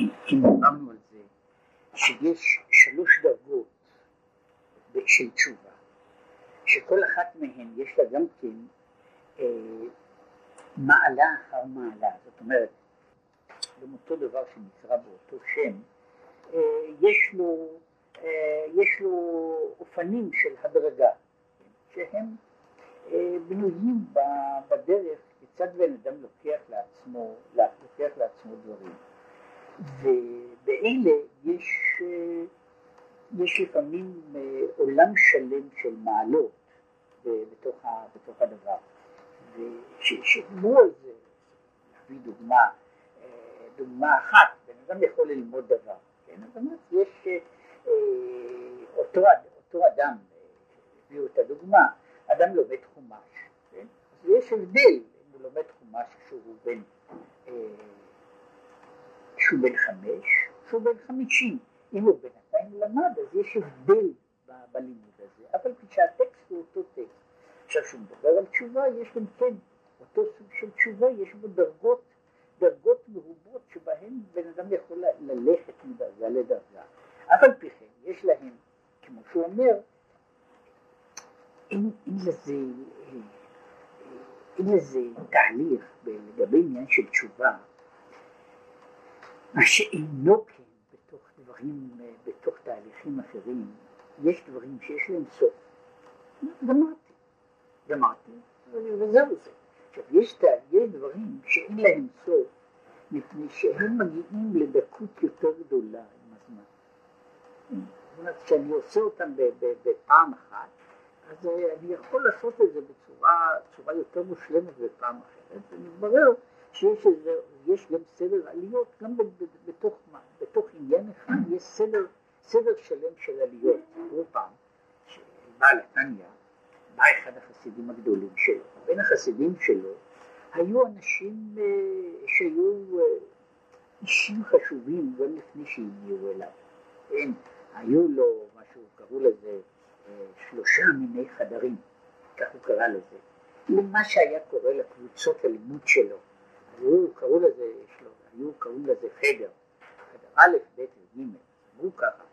אם דיברנו על זה, שיש שלוש דרגות של תשובה, שכל אחת מהן יש לה גם כן אה, מעלה אחר מעלה, זאת אומרת, גם אותו דבר שנקרא באותו שם, אה, יש לו, אה, יש לו אופנים של הדרגה, שהם אה, בנויים בדרך כיצד בן אדם לוקח לעצמו, לוקח לעצמו דברים. ובאלה יש, אה, יש לפעמים אה, עולם שלם של מעלות בתוך, בתוך הדבר. ושדיברו על זה, להביא דוגמה, אה, דוגמה אחת, בן אדם יכול ללמוד דבר, כן? זאת אומרת, יש אותו, אותו אדם, הביאו את הדוגמה, אדם לומד חומש, כן? אז יש הבדל אם הוא לומד חומש שהוא בן שהוא בן חמש, שהוא בן חמישים. אם הוא בינתיים למד, אז יש הבדל בלימוד הזה, אבל כשהטקסט הוא אותו טקסט. עכשיו, כשהוא מדבר על תשובה, יש גם כן, אותו סוג של תשובה, יש בו דרגות, דרגות מרובות שבהן בן אדם יכול ללכת מדרגה לדרגה. אף על פי כן, יש להם, כמו שהוא אומר, אין, אין לזה, אין לזה תהליך לגבי עניין של תשובה, מה שאינו כן בתוך דברים, בתוך תהליכים אחרים, יש דברים שיש להם סוף. גמרתי, גמרתי, וזהו זה. עכשיו, יש, יש דברים שאין להם סוף, מפני שהם מגיעים לדקות יותר גדולה עם הזמן. זאת אומרת, כשאני עושה אותם בפעם אחת, אז אני יכול לעשות את זה בצורה יותר מושלמת בפעם אחרת, ומתברר שיש איזה, יש גם סדר עליות, גם בתוך, בתוך עניין אחד יש סדר, סדר שלם של עליות. תראו פעם, שבעל התניא, בא אחד החסידים הגדולים שלו, בין החסידים שלו היו אנשים אה, שהיו אה, אישים חשובים גם לפני שהגיעו אליו. כן, היו לו, מה שהוא קראו לזה, אה, שלושה מיני חדרים, כך הוא קרא לזה, למה שהיה קורה לקבוצות הלימוד שלו. היו, קראו לזה, היו קוראים לזה חדר, חדר א', ב' וג', אמרו ככה,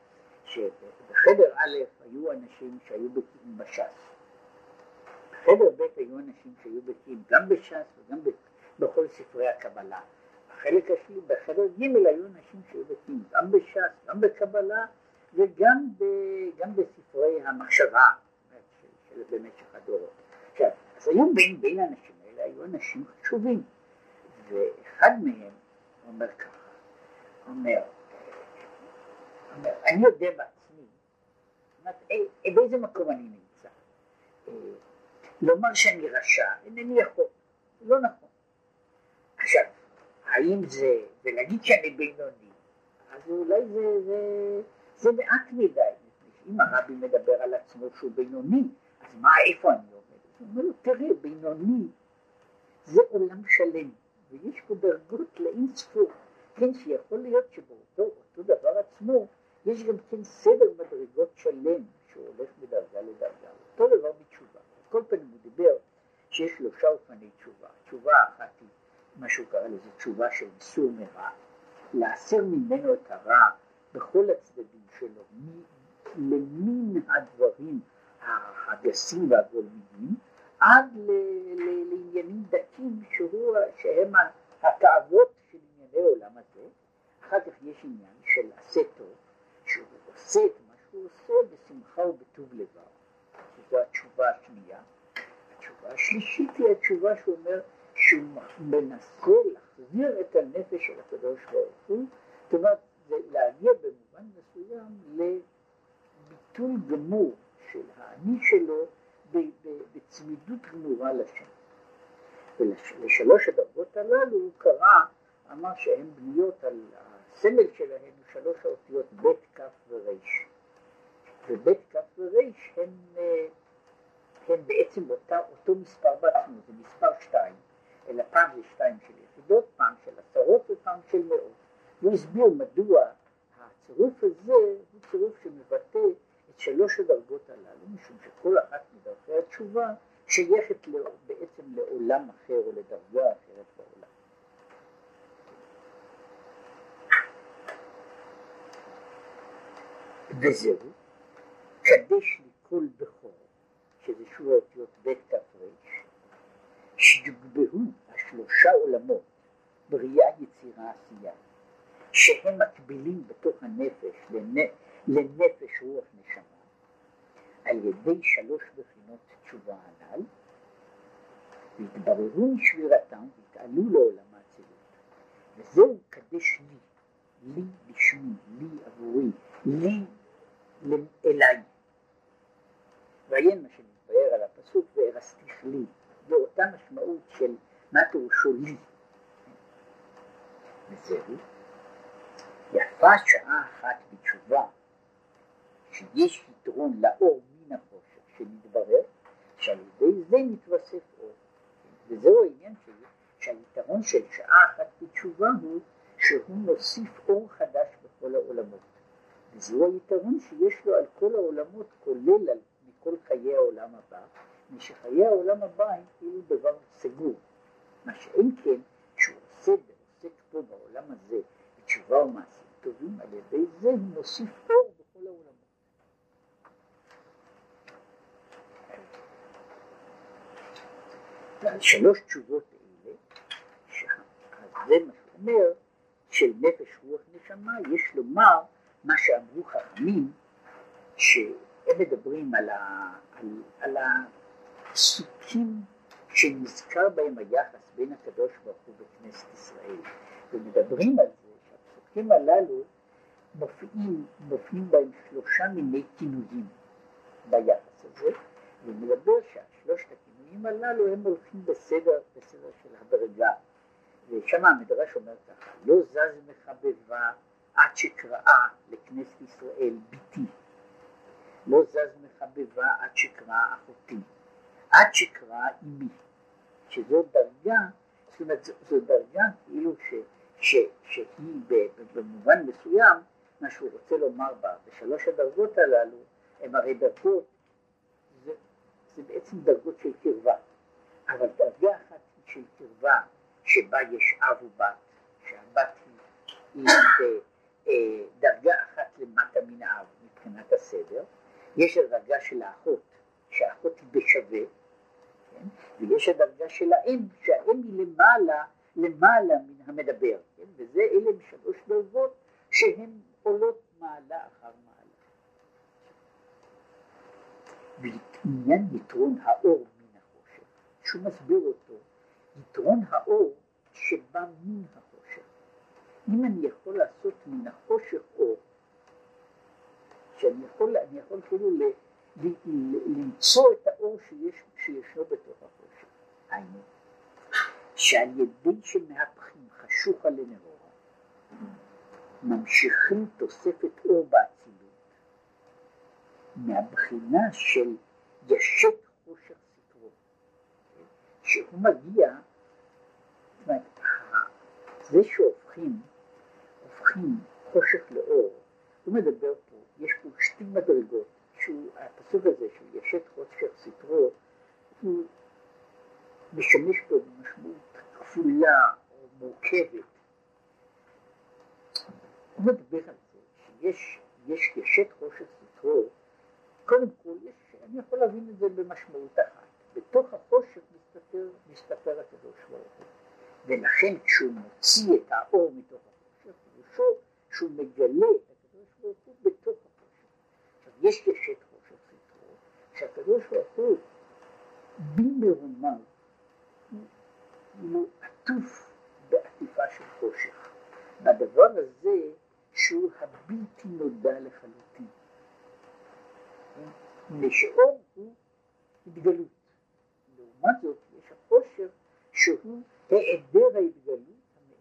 שבחדר א' היו אנשים שהיו בקיאים בש"ס, בחדר ב' היו אנשים שהיו בקיאים גם בש"ס וגם בכל ספרי הקבלה, בחלק השני, בחדר ג' היו אנשים שהיו בקיאים גם בש"ס, גם בקבלה וגם ב, גם בספרי המחשבה של במשך הדורות. עכשיו, אז היו בין, בין האנשים האלה, היו אנשים חשובים. ואחד מהם אומר ככה, אומר, אומר, אני יודע בעצמי, אומרת, אה, באיזה מקום אני נמצא. אה, לומר שאני רשע, אינני יכול, לא נכון. עכשיו, האם זה, ולהגיד שאני בינוני, אז אולי זה, זה, זה מעט מדי, אם הרבי מדבר על עצמו שהוא בינוני, אז מה, איפה אני עומד? הוא אומר לו, תראה, בינוני זה עולם שלם. ויש פה דרגות לאין ספור, כן, שיכול להיות שבאותו דבר עצמו יש גם כן סדר מדרגות שלם שהוא הולך מדרגה לדרגה, אותו דבר בתשובה. כל פנים הוא דיבר שיש שלושה אופני תשובה, תשובה אחת היא מה שהוא קרא לזה תשובה של איסור מרע, להסיר ממנו את הרע בכל הצדדים שלו, למין הדברים הגסים והגולמיים, עד לעניינים דתיים שהם התאוות של ענייני עולם הזה. אחר כך יש עניין של עשה טוב, שהוא עושה את מה שהוא עושה בשמחה ובטוב לבב, שזו התשובה השנייה. התשובה השלישית היא התשובה שהוא אומר שהוא מנסה להחזיר את הנפש של הקדוש ברוך הוא, זאת אומרת להגיע במובן מסוים לביטול גמור של האני שלו בצמידות גמורה לשם. ולשלוש הדרגות הללו הוא קרא, אמר שהן בנויות על הסמל שלהן הוא שלוש האותיות ב', כ' ור'. וב', כ' ור' הן, אה, הן בעצם אותה, אותו מספר בעצמו, זה מספר שתיים, אלא פעם זה שתיים של יחידות, פעם של עשרות ופעם של מאות. והוא הסביר מדוע הצירוף הזה הוא צירוף שמבטא את שלוש הדרגות הללו, משום שכל אחת מדרכי התשובה שייכת בעצם לעולם אחר או לדרגה אחרת בעולם. וזהו, קדש לי כל בכור, שזה שוב האותיות ב' כ"ר, שיוגבהו השלושה עולמות, בריאה, יצירה, עשייה, שהם מקבילים בתוך הנפש לנפש רוח נשמה, על ידי שלוש בחינות תשובה הנ"ל, והתבררו משבירתם והתעלו לעולם האצילות. וזהו קדש לי, לי לשמי, לי עבורי, לי אליי. ועיין מה שמתבהר על הפסוק וארסתיך לי, באותה משמעות של מה פירושו לי. וזהו, יפה שעה אחת בתשובה, שיש יתרון לאור מן החושך, שנתברר שעל ידי זה מתווסף אור. וזהו העניין שלי, שהיתרון של שעה אחת בתשובה הוא שהוא מוסיף אור חדש בכל העולמות. וזהו היתרון שיש לו על כל העולמות, כולל על מכל חיי העולם הבא, משחיי העולם הבא הם כאילו דבר סגור. מה שאין כן, כשהוא עושה ועוסק פה בעולם הזה בתשובה ומעשים טובים, על ידי זה הוא מוסיף אור בכל העולמות. ועל שלוש תשובות אלה, זה מה שאומר, של נפש רוח נשמה, יש לומר מה שאמרו חכמים, שהם מדברים על, ה, על, על הפסוקים שנזכר בהם היחס בין הקדוש ברוך הוא בכנסת ישראל, ומדברים על זה שהפסוקים הללו מופיעים, מופיעים בהם שלושה מיני כינויים ביחס הזה, ומדבר שהשלושת הכינויים הללו הם הולכים בסדר, בסדר של הדרגה, ושם המדרש אומר ככה, לא זז מחבבה עד שקראה לכנסת ישראל ביתי, לא זז מחבבה עד שקראה אחותי, עד שקראה אמי, שזו דרגה, זאת אומרת זו, דרגה כאילו ש, ש, שהיא במובן מסוים, מה שהוא רוצה לומר בה, בשלוש הדרגות הללו, הן הרי דרגות, זה בעצם דרגות של קרבה, אבל דרגה אחת של קרבה שבה יש אב ובת, שהבת היא, היא אה, דרגה אחת למטה מן האב מבחינת הסדר, יש הדרגה של האחות, שהאחות היא בשווה, כן? ויש הדרגה של האם, שהאם היא למעלה, למעלה מן המדבר, כן? וזה אלה שלוש דרגות שהן עולות מעלה אחר מעלה. בעניין יתרון האור מן החושך, שהוא מסביר אותו, יתרון האור שבא מן החושך. אם אני יכול לעשות מן החושך אור, שאני יכול, יכול כאילו ל, ל, ל, למצוא את האור שיש, שישנו בתוך החושך. היינו, שעל ידי שמהפכים חשוכה לנאורה, ממשיכים תוספת אור באצילות, מהבחינה של ישת חושך סטרו, שהוא מגיע, זאת אומרת, זה שהופכים, הופכים חושך לאור, הוא מדבר פה, יש פה שתי מדרגות, שהוא, הפסוק הזה של ישת חושך סטרו, הוא משמש פה במשמעות כפולה או מורכבת. הוא מדבר על זה שיש יש ישת חושך סטרו, קודם כל, יש, אני יכול להבין את זה במשמעות אחת. בתוך החושך מסתתר, מסתתר הקדוש ברוך הוא. ולכן כשהוא מוציא את האור מתוך החושך, פירושו שהוא מגלה את הקדוש ברוך הוא בתוך החושך. עכשיו יש ישת חושך סטרו, שהקדוש ברוך הוא במרומם הוא עטוף בעטיפה של חושך. בדבר הזה שהוא הבלתי נודע לחלוטין. לשאור הוא התגלות. לעומת זאת יש החושך שהוא היעדר ההתגלות,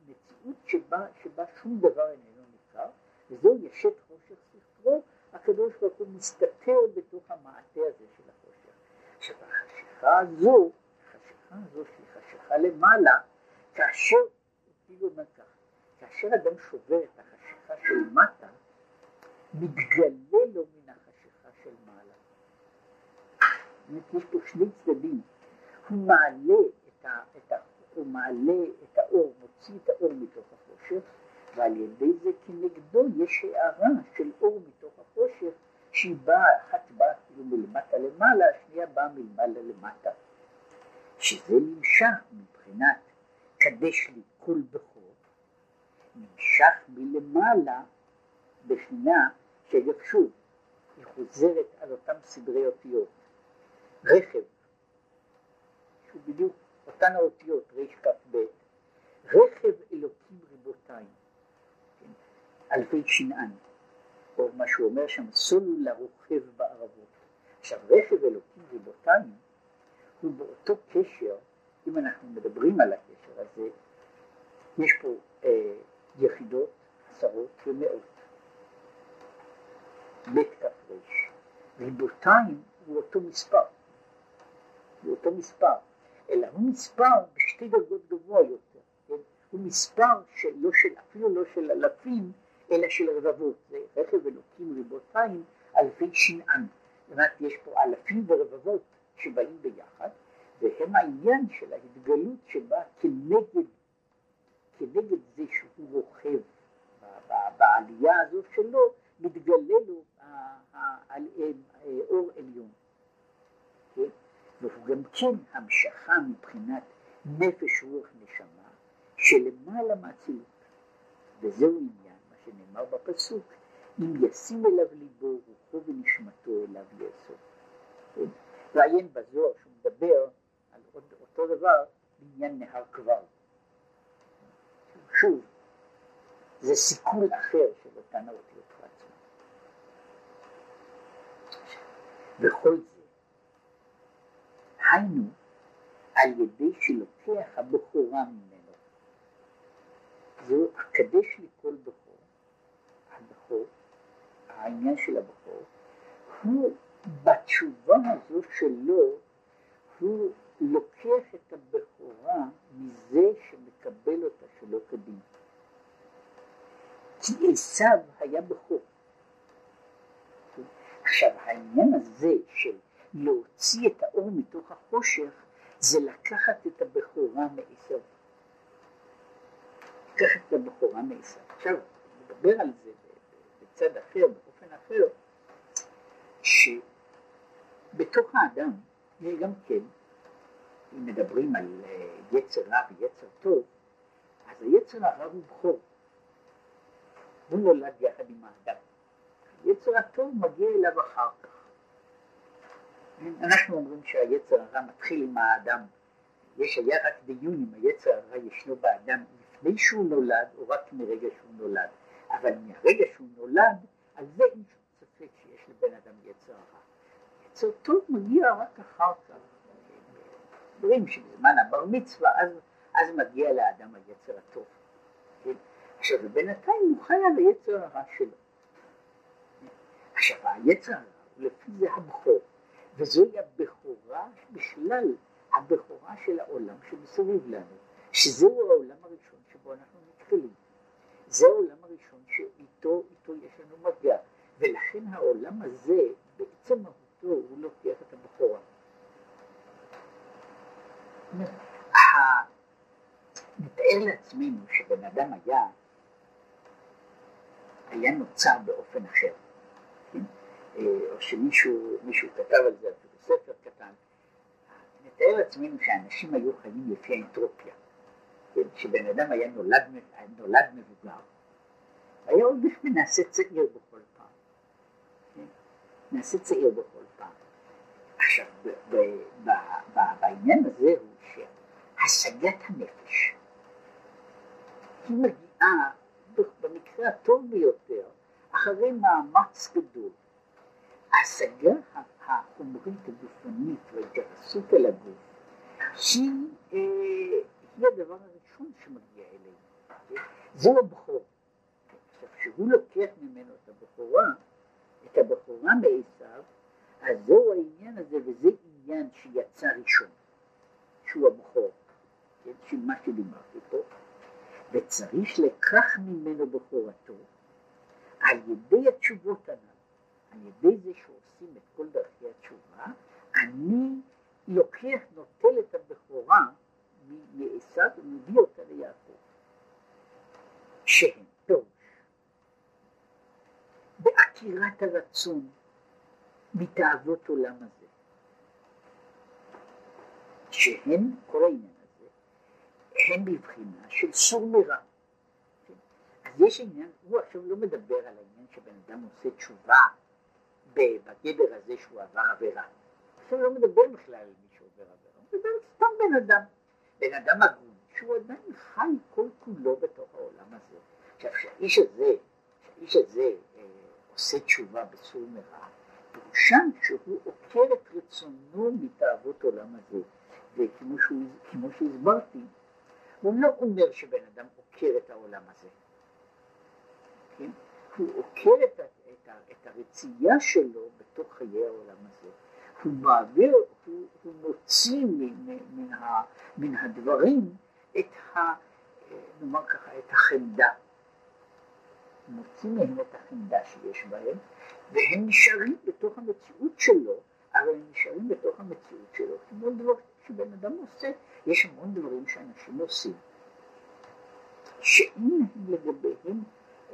המציאות שבה, שבה שום דבר איננו ניכר, וזהו ישת חושך ספרו, הקדוש ברוך הוא מסתתר בתוך המעטה הזה של החושך. עכשיו החשיכה הזו, החשיכה הזו שהיא חשיכה למעלה, כאשר, כאילו אומר כך, כאשר אדם שובר את החשיכה של מטה, מתגלה לו מן החשיכה של מעלה. יש פה שני צדדים, הוא מעלה את, ה, את, ה, הוא מעלה את האור, מוציא את האור מתוך החושך, ועל ידי זה כנגדו יש הערה של אור מתוך החושך שהיא באה, אחת באה כאילו מלמטה למעלה, השנייה באה מלמעלה למטה. שזה נמשך מבחינת קדש לי כל בכור, נמשך מלמעלה בשנייה של שוב, היא חוזרת על אותם סדרי אותיות. רכב, שהוא בדיוק אותן האותיות, רכ"ב, רכב אלוקים ריבותיים, כן? אלפי שנען, או מה שהוא אומר שם, סולו לרוכב בערבות. עכשיו רכב אלוקים ריבותיים הוא באותו קשר, אם אנחנו מדברים על הקשר הזה, יש פה אה, יחידות, עשרות ומאות. בית כ"ר. ריבותיים הוא אותו מספר, הוא אותו מספר, אלא הוא מספר בשתי דרגות גבוה יותר, כן? הוא מספר שלא של, אפילו לא של אלפים, אלא של רבבות, זה רכב אלוקים ריבותיים, אלפי שנען, זאת אומרת יש פה אלפים ורבבות שבאים ביחד, והם העניין של ההתגלות שבאה כנגד, כנגד זה שהוא רוכב בעלייה הזאת שלו, מתגלה לו אור עליון. והוא גם כן המשכה מבחינת נפש רוח נשמה שלמעלה מהצילות. וזהו עניין, מה שנאמר בפסוק, אם ישים אליו ליבו רוחו ונשמתו אליו יאסוף. כן? ועיין בזוהר שהוא מדבר על אותו דבר בעניין נהר כבר. שוב, זה סיכול אחר של אותן האותיות עצמן. וכל זה, היינו על ידי שלוקח הבכורה ממנו. זהו הקדש לכל בכור, הבכור, העניין של הבכור, הוא בתשובה הזו שלו, הוא לוקח את הבכורה מזה שמקבל אותה שלא כדין. כי עשיו היה בכור. עכשיו העניין הזה של להוציא את האור מתוך החושך זה לקחת את הבכורה מעשיו. לקחת את הבכורה מעשיו. עכשיו נדבר על זה בצד אחר, באופן אחר, שבתוך האדם גם כן, אם מדברים על אה, יצר רע ויצר טוב, אז היצר הרע הוא בכור. הוא נולד יחד עם האדם. היצר הטוב מגיע אליו אחר כך. אנחנו אומרים שהיצר הרע מתחיל עם האדם. יש היה רק דיון אם היצר הרע ישנו באדם לפני שהוא נולד או רק מרגע שהוא נולד. אבל מהרגע שהוא נולד, על זה אין שום ספק שיש לבן אדם יצר הרע. יצר טוב מגיע רק אחר כך. אומרים שבזמן הבר מצווה אז, אז מגיע לאדם היצר הטוב. כן? עכשיו בינתיים הוא חי על היצר הרע שלו. עכשיו היצר הרע הוא לפי זה הבכור, וזוהי הבכורה בכלל, הבכורה של העולם שמסביב לנו, שזהו העולם הראשון שבו אנחנו נתקלים. זה העולם הראשון שאיתו איתו יש לנו מגע, ולכן העולם הזה בעצם מהותו הוא לוקח את הבכורה. נתאר לעצמנו שבן אדם היה היה נוצר באופן אחר, כן? אה, או שמישהו כתב על זה אפילו ספר קטן, נתאר לעצמנו שאנשים היו חיים לפי האנטרופיה, כן? שבן אדם היה נולד, נולד מבוגר, היה הולך ונעשה צעיר בכל פעם, כן? נעשה צעיר בכל פעם. עכשיו, בעניין הזה הוא שהשגת הנפש היא מגיעה במקרה הטוב ביותר, אחרי מאמץ גדול. ההשגה החומרית הגופנית וההתייחסות אל הגוף היא, אה, היא הדבר הראשון שמגיע אלינו. זהו הבכור. עכשיו, כשהוא לוקח ממנו את הבכורה, את הבכורה מעשיו, אז זהו העניין הזה, וזה עניין שיצא ראשון, שהוא הבכור, כן, של מה שדיברתי פה. וצריך לקח ממנו בכורתו על ידי התשובות הנ"ל, על ידי זה שעושים את כל דרכי התשובה, אני לוקח, נוטל את הבכורה מעשיו ומביא אותה ליעקב. שהם פירוש בעקירת הרצון מתאוות עולם הזה, שהן, כל העניין הזה, הן בבחינה של סור מרע. אז יש עניין, הוא עכשיו לא מדבר על העניין שבן אדם עושה תשובה בגדר הזה שהוא עבר עבירה. עכשיו לא מדבר בכלל על מי שעובר עבירה, הוא מדבר סתם בן אדם, בן אדם הגון, שהוא עדיין חי כל כולו בתוך העולם הזה. עכשיו, שהאיש הזה, שהאיש הזה אה, עושה תשובה בסור מרע, פירושם שהוא עוקר את רצונו מתאוות עולם הזה, וכמו שהסברתי, הוא לא אומר שבן אדם עוקר את העולם הזה, כן? הוא עוקר את, את, הרצייה שלו בתוך חיי העולם הזה, הוא מעביר, הוא, הוא מוציא מן, מן, ה, מן הדברים את ה... נאמר ככה, את החמדה. מוציא מהם את החמדה שיש בהם, והם נשארים בתוך המציאות שלו, אבל הם נשארים בתוך המציאות שלו, כמו דברים שבן אדם עושה, יש המון דברים שאנשים עושים, שאין לגביהם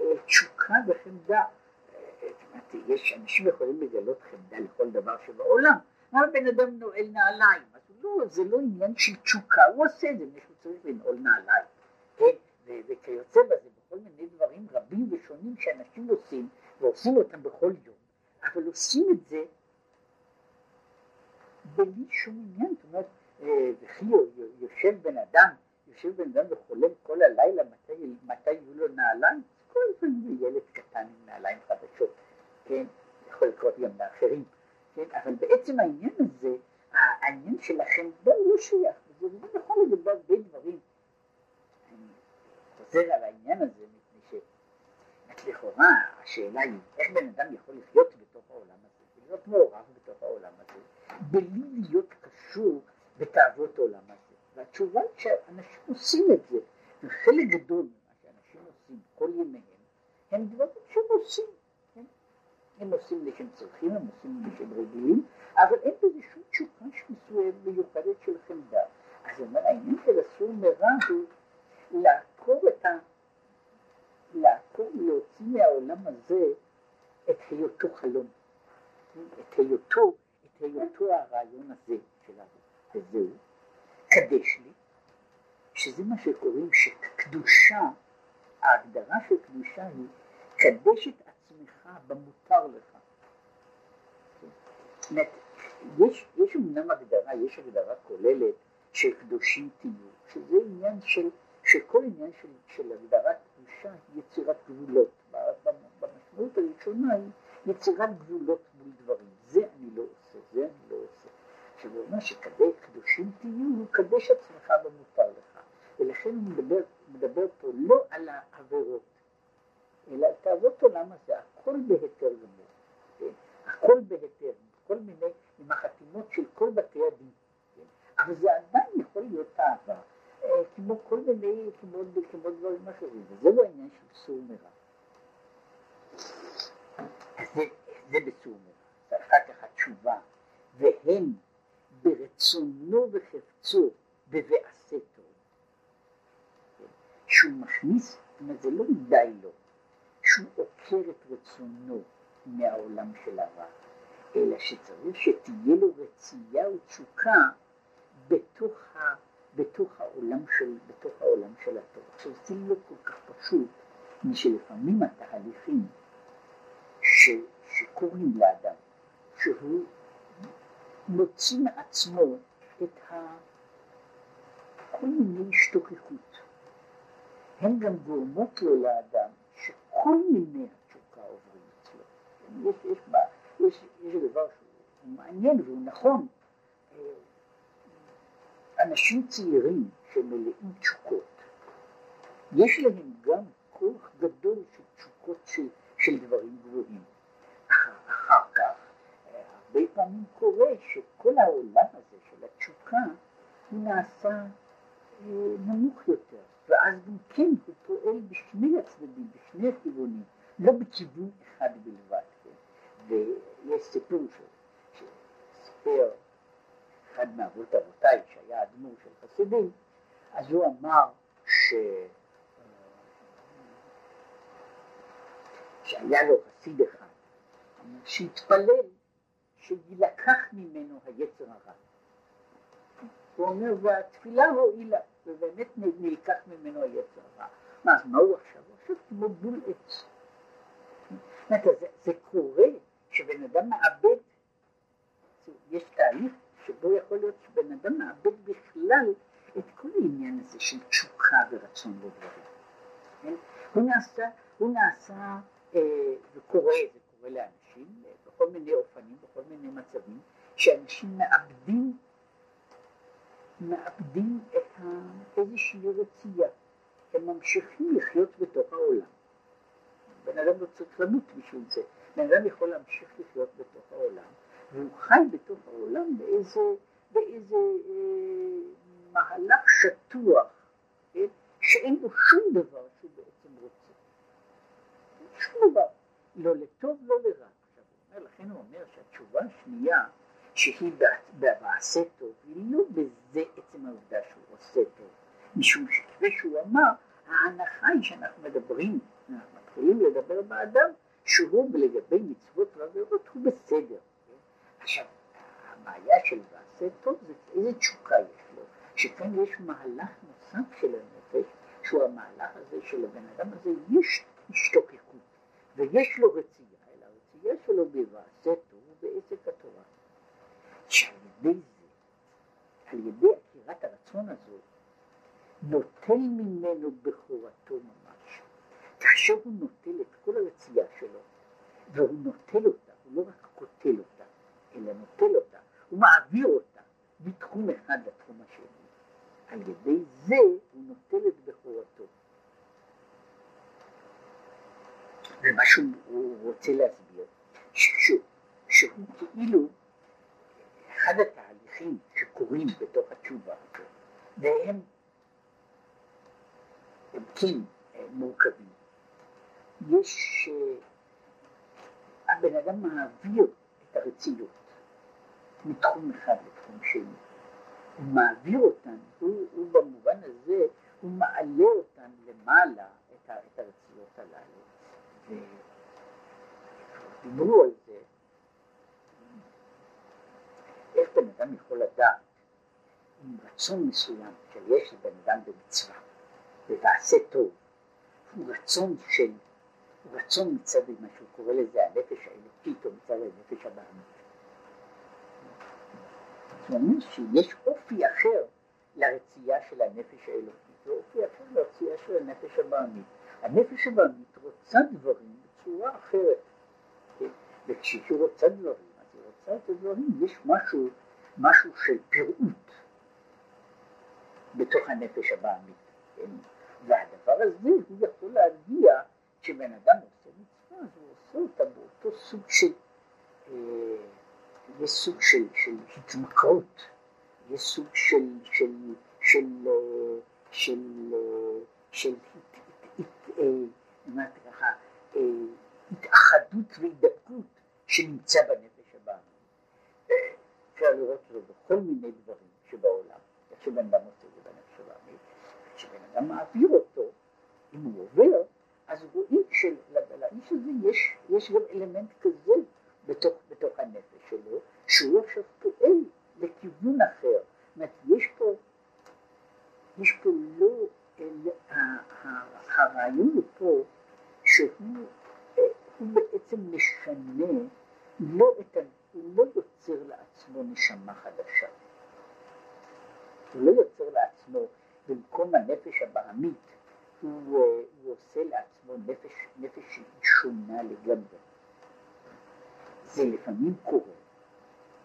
אה, תשוקה וחמדה. אה, יש אנשים יכולים לגלות חמדה לכל דבר שבעולם, אבל בן אדם נועל נעליים, אז לא, זה לא עניין של תשוקה, הוא עושה את זה, מישהו צריך לנעול נעליים, כן, וכיוצא בזה, בכל מיני דברים רבים ושונים שאנשים עושים, ועושים אותם בכל יום, אבל עושים את זה בלי שום עניין, זאת אומרת, אה, וכי יושב בן אדם, יושב בן אדם וחולם כל הלילה מתי, מתי יהיו לו נעליים, כל הזמן ילד קטן עם נעליים חדשות, כן, יכול לקרות גם לאחרים, כן, אבל בעצם העניין הזה, העניין שלכם לא, לא שייך, זה לא נכון לגבי הרבה דברים. אני חוזר על העניין הזה, מפני שלכאורה השאלה היא איך בן אדם יכול לחיות בתוך העולם הזה, להיות מעורב בתוך העולם הזה, בלי להיות קשור בתאוות העולם הזה. והתשובה היא שאנשים עושים את זה, וחלק גדול ממה שאנשים עושים כל ימיהם, הם דברים שהם עושים. הם עושים לשם צרכים, הם עושים לשם רגילים, אבל אין בזה שום תשוקה מיוחדת של חמדה. אז אומר, העניין של אסור מרע הוא לעקור את ה... לעקור, להוציא מהעולם הזה את היותו חלום, את היותו, את היותו הרעיון הזה של. וזהו, קדש לי, שזה מה שקוראים שקדושה, ההגדרה של קדושה היא קדש את עצמך במותר לך. זאת יש, יש אמנם הגדרה, יש הגדרה כוללת של קדושים תהיו, שזה עניין של, שכל עניין של, של הגדרת קדושה היא יצירת גבולות. במשמעות הראשונה היא יצירת גבולות מול דברים. זה אני לא עושה, זה אני לא עושה. שהוא אומר שקדושים תהיו, הוא קדש עצמך במותר לך. ולכן הוא מדבר, מדבר פה לא על העבירות, אלא על תאוות עולם הזה, הכל בהיתר גמור. כן? הכל בהיתר, כל מיני, עם החתימות של כל בתי הדין. כן? אבל זה עדיין יכול להיות תאווה, אה, כמו כל מיני, כמו, כמו דברים אחרים, וזה לא עניין של סור מרע. זה, זה בסור מרע. ואחר כך התשובה, והם ברצונו וחפצו בבעשה טוב. שהוא מכניס, זאת אומרת זה לא די לו, שהוא עוקר את רצונו מהעולם של הרע, אלא שצריך שתהיה לו רצייה ותשוקה בתוך, ה, בתוך, העולם של, בתוך העולם של הטוב. עכשיו זה לא כל כך פשוט, משלפעמים התהליכים ש, שקורים לאדם, שהוא מוציא מעצמו את ה... כל מיני השתוכחות. הן גם גורמות לו לאדם שכל מיני התשוקה עוברים אצלו. יש, יש, יש, יש דבר שהוא מעניין והוא נכון. אנשים צעירים שמלאים תשוקות, יש להם גם כוח גדול של תשוקות של, של דברים גבוהים. אחר כך הרבה פעמים קורה שכל העולם הזה של התשוקה הוא נעשה אה, נמוך יותר, ואז גם כן הוא פועל בשני הצדדים, בשני הכיוונים, לא בכיוון אחד בלבד. כן? ויש סיפור שסיפר אחד מאבות אבותיי, שהיה אדמו"ר של חסידים, אז הוא אמר ש... שהיה לו חסיד אחד שהתפלל שיילקח ממנו היצר הרע. הוא אומר, והתפילה הועילה, ובאמת נלקח ממנו היצר הרע. מה, אז מה הוא עכשיו? הוא עכשיו כמו בול עץ. זה, זה קורה שבן אדם מאבד, יש תהליך שבו יכול להיות שבן אדם מאבד בכלל את כל העניין הזה של תשוקה ורצון לדברים. כן? הוא נעשה, הוא נעשה, אה, וקורה, זה קורה לאנשים, אה, בכל מיני אופנים, בכל מיני מצבים, שאנשים מאבדים, מאבדים את ה, איזושהי רצייה. הם ממשיכים לחיות בתוך העולם. בן אדם לא צריך למות בשביל זה. בן אדם יכול להמשיך לחיות בתוך העולם, והוא חי בתוך העולם באיזה, באיזה אה, מהלך שטוח, כן? שאין בו שום דבר שהוא בעצם רוצה. שום דבר. לא לטוב, לא לרע. לכן הוא אומר שהתשובה השנייה, שהיא במעשה טוב, לא בזה עצם העובדה שהוא עושה טוב. משום שכפי שהוא אמר, ההנחה היא שאנחנו מדברים, אנחנו מתחילים לדבר באדם, שהוא לגבי מצוות ועבירות הוא בסדר. עכשיו, הבעיה של מעשה טוב זה איזה תשוקה יש לו, שכאן יש מהלך נוסף של הנפש, שהוא המהלך הזה של הבן אדם הזה, יש השתוקקות, ויש לו רצייה, אלא הרצייה שלו במעשה טוב ובעסק התורה. שעל ידי זה, על ידי עקירת הרצון הזאת, נוטל ממנו בכורתו ממש. כאשר הוא נוטל את כל הרצייה שלו, והוא נוטל אותה, הוא לא רק קוטל אותה, אלא נוטל אותה, הוא מעביר אותה מתחום אחד לתחום השני. על ידי זה הוא נוטל את בכורתו. ומה שהוא רוצה להסביר, שהוא, שהוא כאילו אחד התהליכים שקורים בתוך התשובה הזאת, והם הם כן מורכבים. יש, הבן אדם מעביר את הרציות מתחום אחד לתחום שני. הוא מעביר אותן, הוא, הוא במובן הזה, הוא מעלה אותן למעלה, את, את הרציות הללו. דיברו על זה, איך בן אדם יכול לדעת עם רצון מסוים שיש לבן אדם במצווה. ובעשה טוב, הוא רצון של, הוא רצון מצד מה שהוא קורא לזה הנפש האלוקית או מצד הנפש הבעמית. זאת אומרת שיש אופי אחר לרצייה של הנפש האלוקית ואופי אחר לרצייה של הנפש הבעמית. הנפש הבעמית רוצה דברים בצורה אחרת? וכשהיא רוצה דברים, אז היא רוצה את הדברים, יש משהו, משהו של פירוט בתוך הנפש הבעמית. כן? והדבר הזה הוא יכול להגיע, כשבן אדם עושה מצווה, אז הוא עושה אותה באותו סוג של, אה, סוג של, של התמכרות, יש סוג של, של, של, אה, של, אה, של, של ככה, התאחדות והידבקות שנמצא בנפש. אפשר לראות את זה בכל מיני דברים שבעולם, איך שבן אדם עושה את זה בנפש הבאה. כשבן אדם מעביר אותו, אם הוא עובר, אז רואים שלאיש הזה יש, יש גם אלמנט כזה בתוך, בתוך הנפש שלו, שהוא עכשיו פועל לכיוון אחר. זאת אומרת, יש פה, יש פה לא, הרעיון הוא פה שהוא הוא בעצם משנה לא את, הוא לא יוצר לעצמו נשמה חדשה. הוא לא יוצר לעצמו במקום הנפש הבעמית, הוא, אה, הוא עושה לעצמו נפש, נפש שונה לגמרי. זה לפעמים קורה,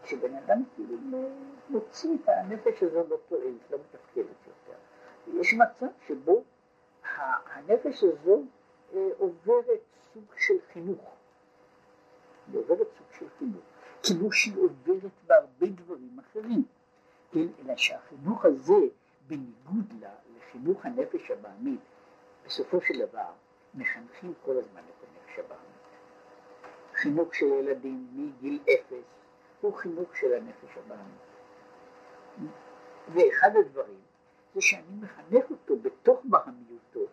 כשבן אדם כאילו מוציא את הנפש הזו לא פועלת, לא מתפקדת יותר. יש מצב שבו הנפש הזו אה, עוברת סוג של חינוך. היא עוברת סוג של חינוך, כמו שהיא עוברת בהרבה דברים אחרים, כן? אלא שהחינוך הזה בניגוד לחינוך הנפש הבעמית, בסופו של דבר מחנכים כל הזמן את הנפש הבעמית. חינוך של ילדים מגיל אפס הוא חינוך של הנפש הבעמית. ואחד הדברים זה שאני מחנך אותו בתוך בעמיותו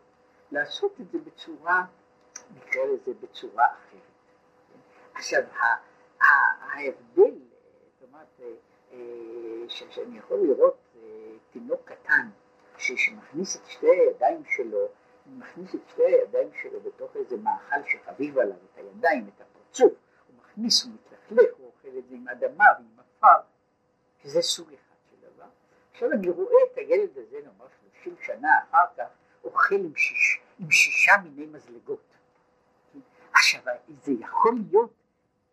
לעשות את זה בצורה, נקרא לזה בצורה אחרת. עכשיו, ההבדל, זאת אומרת, שאני יכול לראות תינוק קטן שמכניס את שתי הידיים שלו, מכניס את שתי הידיים שלו בתוך איזה מאכל שחביב עליו, את הידיים, את הפרצוף, הוא מכניס, הוא מתלכלך, הוא אוכל את זה עם אדמה ועם עפר, שזה סוג אחד של דבר. עכשיו אני רואה את הילד הזה, נאמר 30 שנה אחר כך, אוכל עם, שיש, עם שישה מיני מזלגות. עכשיו, זה יכול להיות,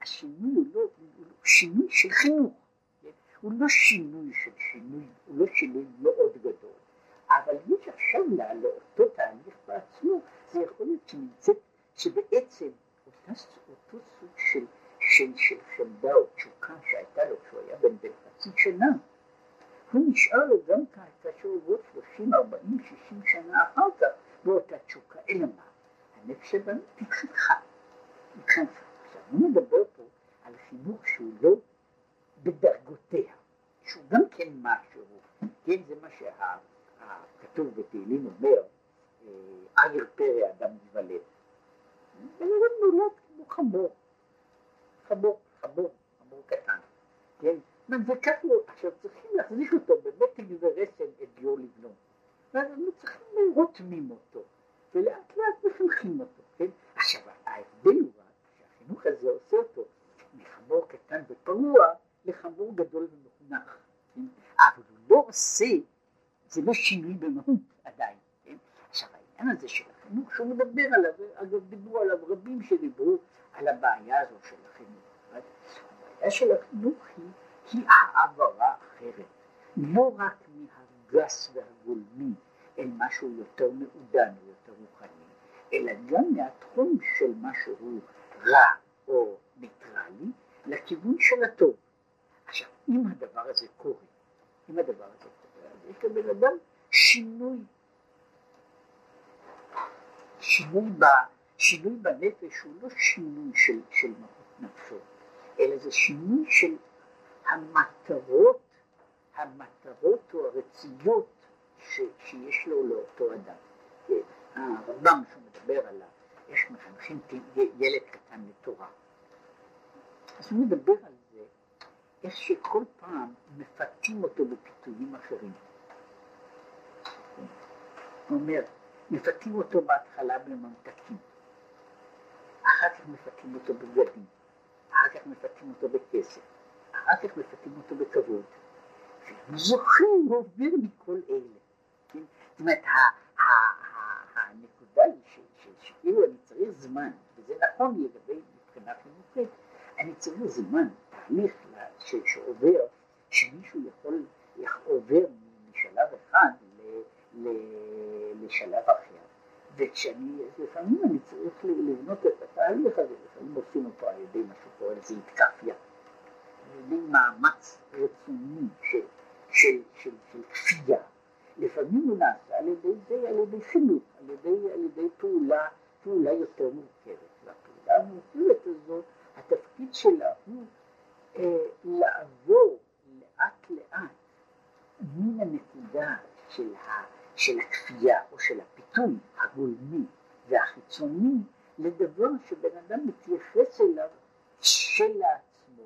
השינוי הוא לא, הוא לא שינוי של חינוך. הוא לא שינוי של שינוי, הוא לא שינוי מאוד גדול, אבל יש עכשיו לאותו תהליך בעצמו, זה יכול להיות שנמצאת, שבעצם אותה, אותו סוג של, של, של חמדה או תשוקה שהייתה לו כשהוא היה בן בן חצי שנה, הוא נשאר לו גם כאשר הוא עובד 30, 40, 60 שנה אחר כך באותה תשוקה, אלא מה? הנפש הבנית התחנכה, התחנכה. הוא מדבר פה על חינוך שהוא לא בדרגותיה, שהוא גם כן משהו, כן, זה מה שכתוב בתהילים אומר, אגר פרא אדם. בן אדם נולד כמו חמור, חמור, חמור, חמור קטן, כן, זה ככה, עכשיו צריכים להחזיק אותו בבטן ורסן את דיו לבנו, ואז צריכים רותמים אותו, ולאט לאט מחנכים אותו, כן, עכשיו ההבדל הוא שהחינוך הזה עושה אותו מחמור קטן ופרוע לחמור גדול ומחונך, כן? אבל הוא לא עושה, זה לא שינוי במהות עדיין, כן? עכשיו העניין הזה של החינוך שהוא מדבר עליו, אגב דיברו עליו רבים שדיברו על הבעיה הזו של החינוך? הבעיה של החינוך היא, היא העברה אחרת, לא רק מהגס והגולמי אל משהו יותר מעודן ויותר רוחני, אלא גם מהתחום של משהו רע או ניטרלי לכיוון של הטוב. עכשיו, אם הדבר הזה קורה, אם הדבר הזה קורה, אז יש לבן אדם שינוי, שינוי, ב, שינוי בנפש הוא לא שינוי של, של מהות נפשו, אלא זה שינוי של המטרות, המטרות או הרציות שיש לו לאותו אדם. הרמב"ם שהוא מדבר עליו, איך מחנכים ילד קטן לתורה. אז הוא מדבר על איך שכל פעם מפתים אותו בפיתויים אחרים. הוא אומר, מפתים אותו בהתחלה בממתקים, אחר כך מפתים אותו בבגדים, אחר כך מפתים אותו בכסף, אחר כך מפתים אותו בכבוד. זוכר, הוא עובר מכל אלה. כן? זאת אומרת, הנקודה היא שכאילו אני צריך זמן, וזה נכון לגבי מבחינה חינוכית, אני צריך זמן, תהליך שעובר, שמישהו יכול, עובר משלב אחד לשלב אחר. וכשאני, לפעמים אני צריך לבנות את התהליך הזה, לפעמים עושים אותו על ידי מה שקורא לזה התקפיה, על ידי מאמץ רצוני של, של, של, של כפייה. לפעמים הוא נעשה על ידי זה, על ידי חינוך, על ידי, על ידי פעולה, פעולה יותר מורכבת. והפעולה המורכבת הזאת, התפקיד שלה הוא אה, לעבור לאט לאט מן הנקודה של, ה, של הכפייה או של הפיתוי הגולמי והחיצוני לדבר שבן אדם מתייחס אליו של עצמו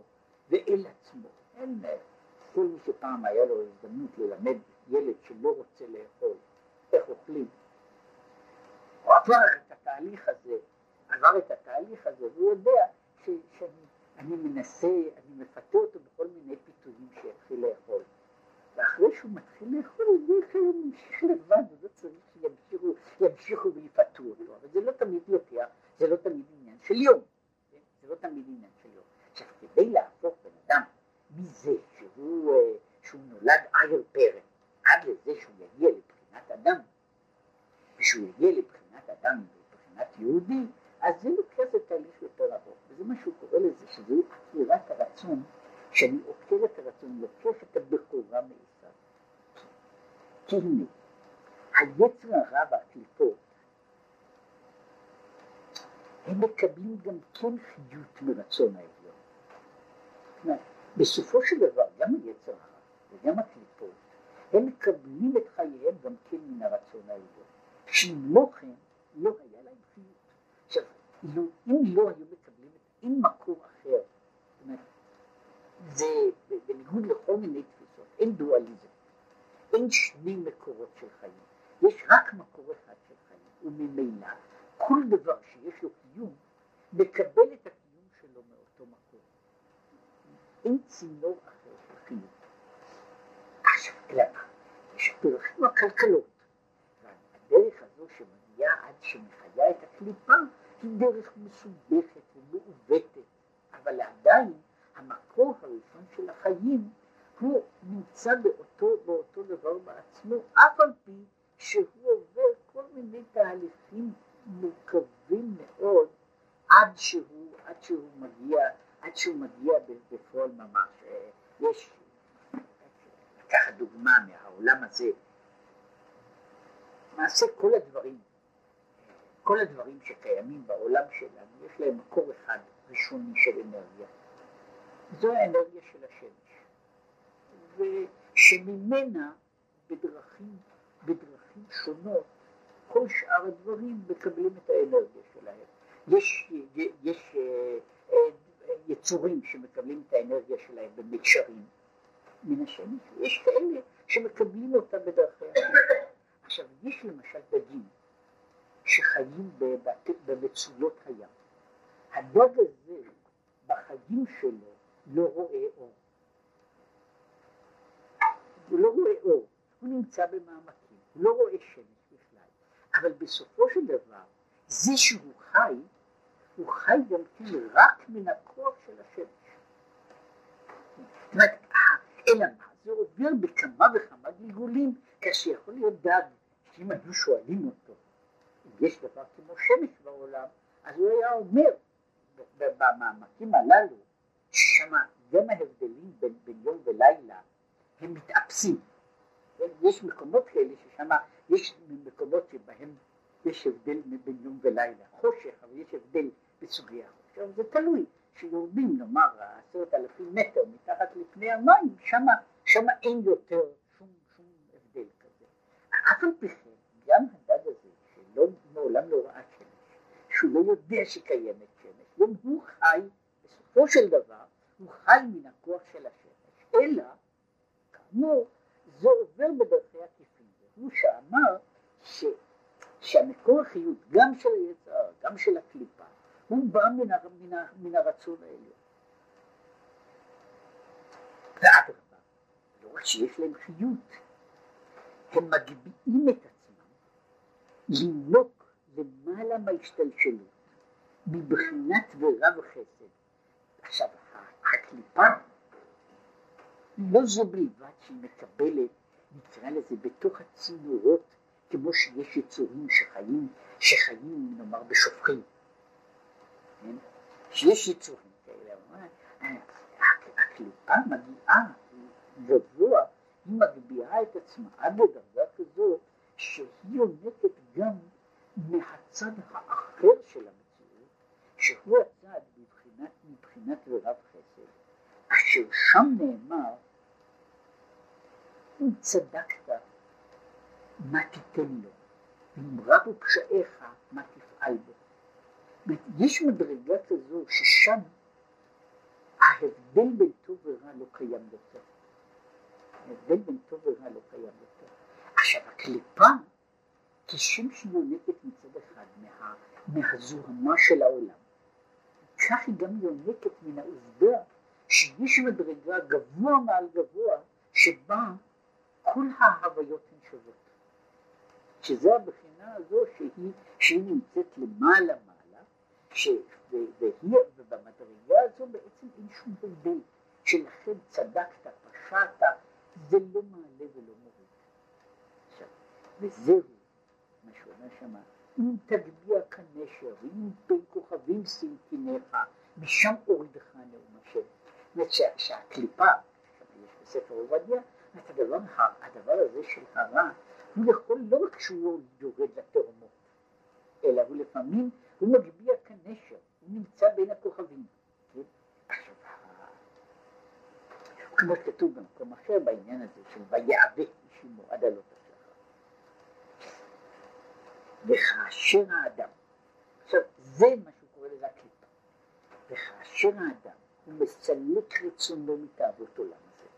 ואל עצמו. אין כל מי שפעם היה לו הזדמנות ללמד ילד שלא רוצה לאכול, איך אוכלים. הוא עבר התהליך הזה, עבר את התהליך הזה, והוא יודע ש, שאני אני מנסה, אני מפתה אותו בכל מיני פיתויים שיתחיל לאכול. ואחרי שהוא מתחיל לאכול, זה יכול להמשיך לבד, ולא צריך שימשיכו ימשיכו ויפתו אותו. אבל זה לא תמיד לוקח, זה לא תמיד עניין של יום. כן? זה לא תמיד עניין של יום. עכשיו, כדי להפוך בן אדם מזה שהוא, אה, שהוא נולד עיר פרא, עד לזה שהוא יגיע לבחינת אדם, ושהוא יגיע לבחינת אדם מבחינת יהודי, אז זה לוקח את תהליך יותר ארוך. וזה מה שהוא קורא לזה, שזה עקירת הרצון, שאני עוקר את הרצון, לוקח את הבכורה מעשיו. כי הנה, היצר הרע והקליפות, הם מקבלים גם כן חיות מרצון העליון. בסופו של דבר, גם היצר הרע וגם הקליפות, הם מקבלים את חייהם גם כן מן הרצון העליון. שאם לא כן, לא היה עכשיו, אם לא היו מקבלים אם מקור אחר, זאת אומרת, זה בניגוד לכל מיני תפיסות, אין דואליזם, אין שני מקורות של חיים, יש רק מקור אחד של חיים, וממילא כל דבר שיש לו קיום, מקבל את הקיום שלו מאותו מקור. אין צינור אחר של חיום. עכשיו, למה? יש דרכים הכלכלות, והדרך הזו שמגיעה עד שמחיה את הקליפה, היא דרך מסובכת ומעוותת, אבל עדיין המקור הראשון של החיים הוא נמצא באותו, באותו דבר בעצמו, אף על פי שהוא עובר כל מיני תהליכים מורכבים מאוד עד שהוא, עד שהוא מגיע, עד שהוא מגיע בפועל ממש. יש, לקחת דוגמה מהעולם הזה, למעשה כל הדברים, כל הדברים שקיימים בעולם שלנו, יש להם מקור אחד ראשוני של אנרגיה. זו האנרגיה של השמש, ושממנה בדרכים, בדרכים שונות כל שאר הדברים מקבלים את האנרגיה שלהם. יש, יש אה, יצורים שמקבלים את האנרגיה שלהם במישרים מן השמש, ויש כאלה שמקבלים אותה בדרכי אחרת. עכשיו, יש למשל דגים שחיים במצויות הים. הדג הזה בחיים שלו לא רואה אור. הוא לא רואה אור, הוא נמצא במעמקים, הוא לא רואה שמש בכלל, אבל בסופו של דבר, זה שהוא חי, הוא חי גם כן רק מן הכוח של השמש. אומרת, אלא מה? זה עובר בכמה וכמה גלגולים, כאשר יכול להיות דג, שאם היו שואלים אותו, יש דבר כמו שמש בעולם, אז הוא היה אומר, במעמקים הללו, ששם גם ההבדלים בין, בין יום ולילה הם מתאפסים. יש מקומות כאלה ששם יש מקומות שבהם יש הבדל בין יום ולילה, חושך, אבל יש הבדל בסוגי החושך, זה תלוי, שיורדים נאמר עשרת אלפים מטר מתחת לפני המים, שמה, שמה אין יותר שום, שום הבדל כזה. אף על פי כן, גם הדג הזה, שלא מעולם לא ראה שמש, שהוא לא יודע שקיימת שמש, גם הוא חי, בסופו של דבר, הוא חי מן הכוח של השמש, אלא, כאמור, זה עובר בדרכי עקיפים. הוא שאמר ש, שהמקור החיות, גם של היצר, גם של הקליפה, הוא בא מן, הר, מן, ה, מן הרצון העליון. ואדרבה, לא רק שיש להם חיות, הם מגביהים את עצמם לינוק למעלה מההשתלשלות, מבחינת ורב חסד. עכשיו, הקליפה לא זו בלבד שהיא מקבלת, נקרא לזה, בתוך הצינורות, כמו שיש יצורים שחיים, שחיים נאמר בשופכים, כן? שיש יצורים כאלה, הקליפה מגיעה גבוה, היא מגביהה את עצמה עד לדרגה כזו שהיא יונקת גם מהצד האחר של המציאות, שהוא הצד מבחינת, מבחינת ורב חסד, אשר שם נאמר, אם צדקת, מה תיתן לו, ואם רבו פשעיך, מה תפעל בו. יש מדרגה כזו ששם ההבדל בין טוב ורע לא קיים יותר. ההבדל בין טוב ורע לא קיים יותר. עכשיו הקליפה, כשם שהיא יונקת מצד אחד מה, מהזוהמה של העולם, כך היא גם יונקת מן העובדה שיש מדרגה גבוה מעל גבוה שבה כל ההוויות הן שוות. שזה הבחינה הזו שהיא, שהיא נמצאת למעלה מעלה, ש, והיא, ובמדרגה הזו בעצם אין שום הבדל, שלכן צדקת, פשעת, זה לא מעלה ולא מוריד. עכשיו, וזהו מה שאומר שמה, אם תגביה כנשר, ואם בין כוכבים סמכינך, משם אורידך נאום השם. זאת אומרת שהקליפה, יש בספר עובדיה, את הדבר, הדבר הזה של הרע, הוא יכול לא רק שהוא יורד לתהומות, אלא הוא לפעמים, הוא מגביה כנשר, הוא נמצא בין הכוכבים. כן? כמו שכתוב במקום אחר בעניין הזה של ויעבק אישימו עד השחר. וכאשר האדם, עכשיו זה מה שהוא קורא לזה הקליפה, וכאשר האדם הוא מסלק רצונו מתאוות עולם הזה,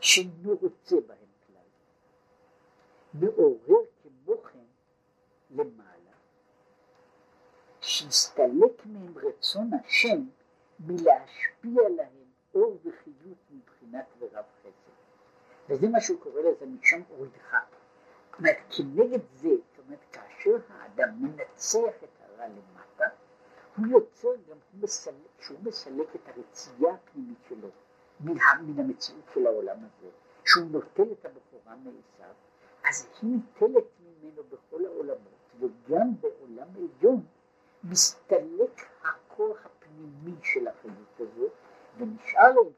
שאינו רוצה בהם כלל, מעורר כמו כן למעלה, שיסתלק מהם רצון השם מלהשפיע להם אור וחיות מבחינת ורב חסד. וזה מה שהוא קורא לזה משם הורידך. זאת אומרת, כנגד זה, אומרת, כאשר האדם מנצח את הרע למטה, הוא יוצר גם, הוא מסלק, שהוא מסלק את הרצייה הפנימית שלו מן, המציאות של העולם הזה, שהוא נוטל את הבכורה מעשיו, אז היא ניטלת ממנו בכל העולמות, וגם בעולם עליון מסתלק הכוח הפנימי של החיות הזו, ונשאר להם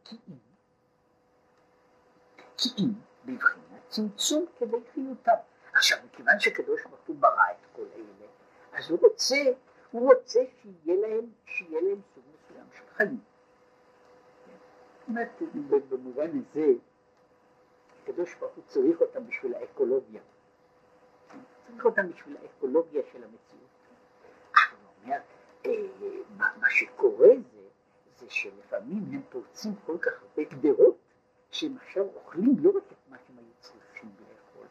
כי אם, בבחינת צמצום כדי חיותם. עכשיו, מכיוון שקדוש ברוך הוא ברא את כל אלה, אז הוא רוצה, הוא רוצה שיהיה להם, שיהיה להם סוג מסוים של חיים. זאת אומרת, במובן הזה, הקדוש ברוך הוא צריך אותם בשביל האקולוגיה. צריך אותם בשביל האקולוגיה של המציאות. אבל הוא אומר, אה, מה, שקורה זה, זה שלפעמים הם פורצים כל כך הרבה גדרות, שהם עכשיו אוכלים לא רק את מה היו צריכים לאכול,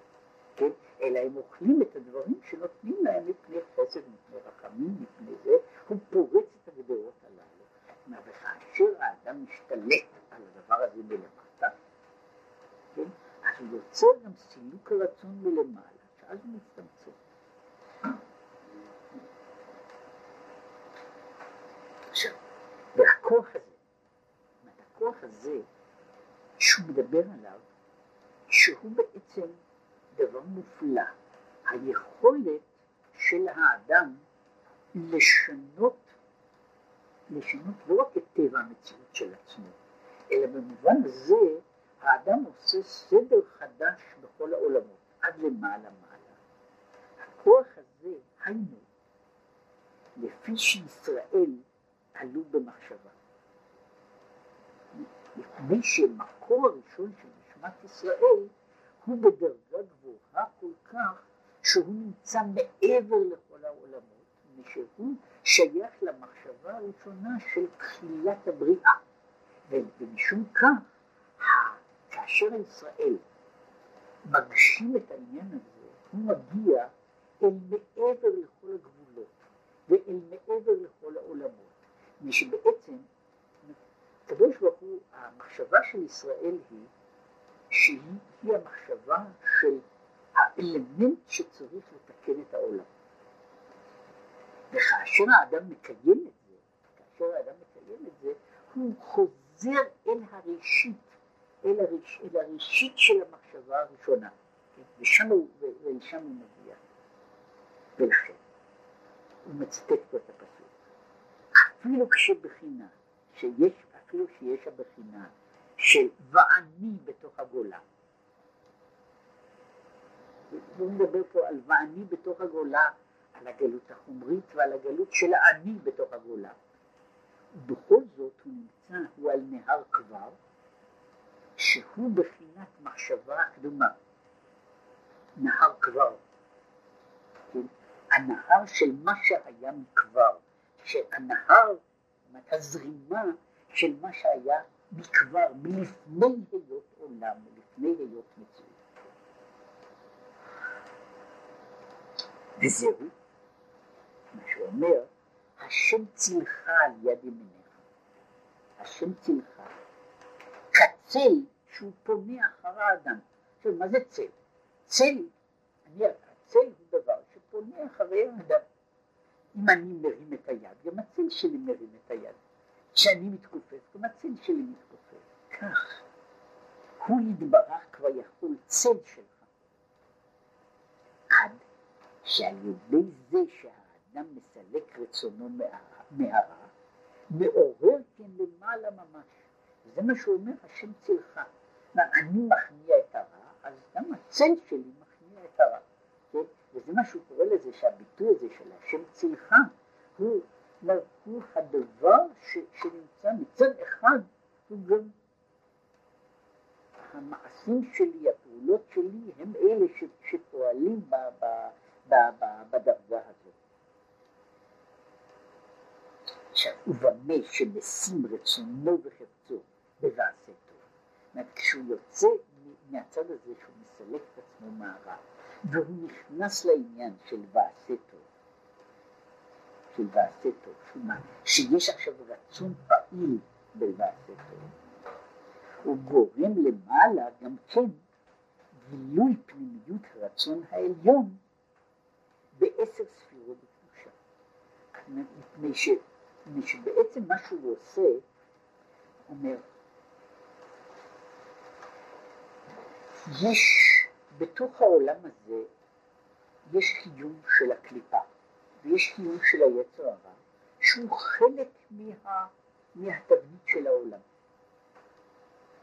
כן? אלא הם אוכלים את הדברים שנותנים להם מפני חסד, מפני רחמים, מפני זה, הוא פורץ את הגדרות הללו. וכאשר האדם משתלט על הדבר הזה מלמטה, כן? אז הוא יוצר גם סילוק הרצון מלמעלה, שאז הוא מצטמצם. עכשיו, והכוח הזה, הכוח הזה שהוא מדבר עליו, שהוא בעצם דבר מופלא, היכולת של האדם לשנות, לשנות לא רק את טבע המציאות של עצמו, אלא במובן הזה האדם עושה סדר חדש בכל העולמות, עד למעלה מעלה. הכוח הזה, היינו, לפי שישראל עלו במחשבה. מפני שמקור הראשון של נשמת ישראל הוא בדרגה גבוהה כל כך שהוא נמצא מעבר לכל העולמות, ושהוא שייך למחשבה הראשונה של תחילת הבריאה. ומשום כך, כאשר ישראל מגשים את העניין הזה, הוא מגיע אל מעבר לכל הגבולות ואל מעבר לכל העולמות, משבעצם הקדוש ברוך הוא, המחשבה של ישראל היא שהיא המחשבה של האלמנט שצריך לתקן את העולם. וכאשר האדם מקיים את זה, כאשר האדם מקיים את זה, הוא חוזר אל הראשית, אל, הראש, אל הראשית של המחשבה הראשונה, ושם הוא, ולשם הוא מגיע. ולכן, הוא מצטט פה את הפסוק. אפילו כשבחינה שיש אפילו שיש הבחינה של ואני בתוך הגולה. הוא מדבר פה על ואני בתוך הגולה, על הגלות החומרית ועל הגלות של האני בתוך הגולה. ובכל זאת הוא נמצא, הוא על נהר כבר, שהוא בחינת מחשבה קדומה. נהר כבר. כן? הנהר של מה שהיה מכבר, שהנהר, הזרימה של מה שהיה מכבר, מלפני היות עולם, מלפני היות מציאות. וזהו מה שאומר, השם צילך על יד ימיניך. השם צילך. כצל שהוא פונה אחר האדם. עכשיו, מה זה צל? צל, אני, הצל הוא דבר שפונה אחרי האדם. אם אני מרים את היד, גם הצל שלי מרים את היד. כשאני מתכופף, גם הצל שלי מתכופף. כך, הוא יתברך כבר יכול צל שלך. עד שעל ידי זה שהאדם מסלק רצונו מהרע, מעורר כן למעלה ממש. זה מה שאומר השם צלך. אני מכניע את הרע, אז גם הצל שלי מכניע את הרע. כן? וזה מה שהוא קורא לזה, שהביטוי הזה של השם צלך הוא אומרת, הוא הדבר ש, שנמצא מצד אחד, הוא גם המעשים שלי, הפעולות שלי, הם אלה ש, שפועלים ב, ב, ב, ב, בדרגה הזאת. עכשיו, ובמה שמשים רצונו וחפצו בבעשה טוב. זאת כשהוא יוצא מהצד הזה שהוא מסלק את עצמו מהרע, והוא נכנס לעניין של ועשה טוב, של ועשה טוב, שמה, שיש עכשיו רצון פעיל בוועשה טוב, הוא גורם למעלה גם כן גילוי פנימיות הרצון העליון בעשר ספירות בקדושה. מפני, ש, שבעצם מה שהוא עושה, אומר, יש בתוך העולם הזה, יש קיום של הקליפה, ויש קיום של היצר הרע, שהוא חלק מה, מהתבנית של העולם.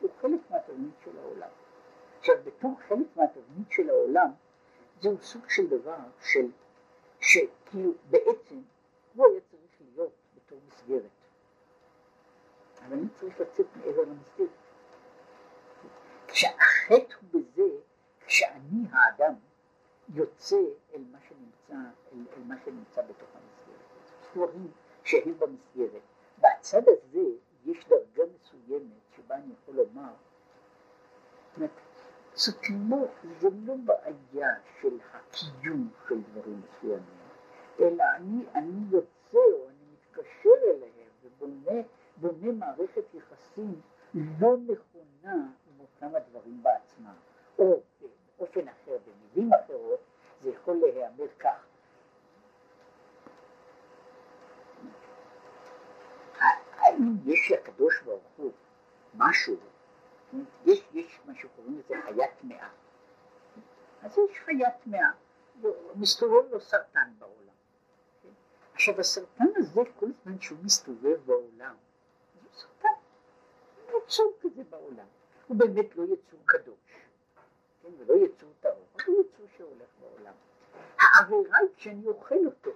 הוא חלק מהתבנית של העולם. עכשיו, בתור חלק מהתבנית של העולם, זהו סוג של דבר של, שכאילו בעצם הוא היה צריך להיות בתור מסגרת. אבל אני צריך לצאת מעבר למסגרת. כשהחטא הוא בזה, כשאני האדם יוצא אל מה שנמצא, אל, אל מה שנמצא בתוך המסגרת. דברים שהם במסגרת. בצד הזה יש דרגה מסוימת שבה אני יכול לומר, זאת לא, זה לא בעיה של הקיום של דברים מסוימים, אלא אני, אני יוצא או אני מתקשר אליהם ובונה בונה מערכת יחסים לא נכונה עם אותם הדברים בעצמם, או באופן אחר, במילים אחרות, זה יכול להיאמר כך. האם יש לקדוש ברוך הוא משהו יש, יש מה שקוראים לזה חיה טמאה. אז יש חיה טמאה, מסתובב לו סרטן בעולם. עכשיו הסרטן הזה, כל זמן שהוא מסתובב בעולם, הוא סרטן, הוא יצור כזה בעולם. הוא באמת לא יצור קדוש, כן? ולא יצור טהור, הוא יצור שהולך בעולם. העבירה היא כשאני אוכל אותו.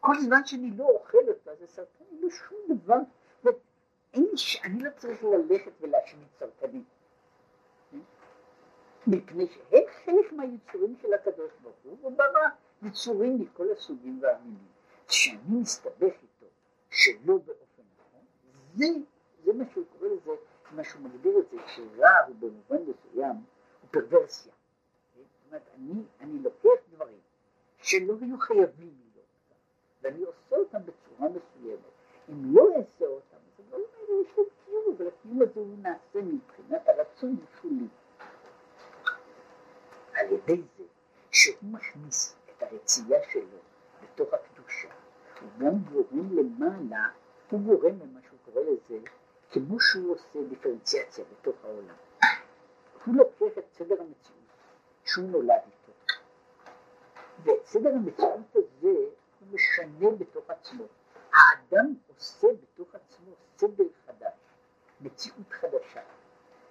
כל זמן שאני לא אוכל אותו, אז הסרטן אין לו שום דבר. אין, אני לא צריך ללכת ולהשמיד סרטנים. מפני שהם חלק מהיצורים של הקדוש ברוך הוא, הוא ברא יצורים מכל הסוגים והמינים. כשאני מסתבך איתו שלא באופן נכון, זה, זה מה שהוא קורא לזה, מה שהוא מגדיר את זה, שרע הוא במובן מסוים, פרוורסיה. זאת אומרת, אני, אני לוקח דברים שלא היו חייבים להיות כאן, ואני עושה אותם בצורה מסוימת. אם לא אעשה אותם, אז הדברים האלה יש להם קיום, אבל הקיום הזה הוא נעשה מבחינת הרצון השולי. על ידי זה שהוא מכניס את הרצייה שלו לתוך הקדושה, הוא גם גורם למעלה, הוא גורם למה שהוא קורא לזה, כמו שהוא עושה דיפרנציאציה בתוך העולם. הוא לוקח את סדר המציאות שהוא נולד איתו, ואת סדר המציאות הזה הוא משנה בתוך עצמו. האדם עושה בתוך עצמו סדר חדש, מציאות חדשה.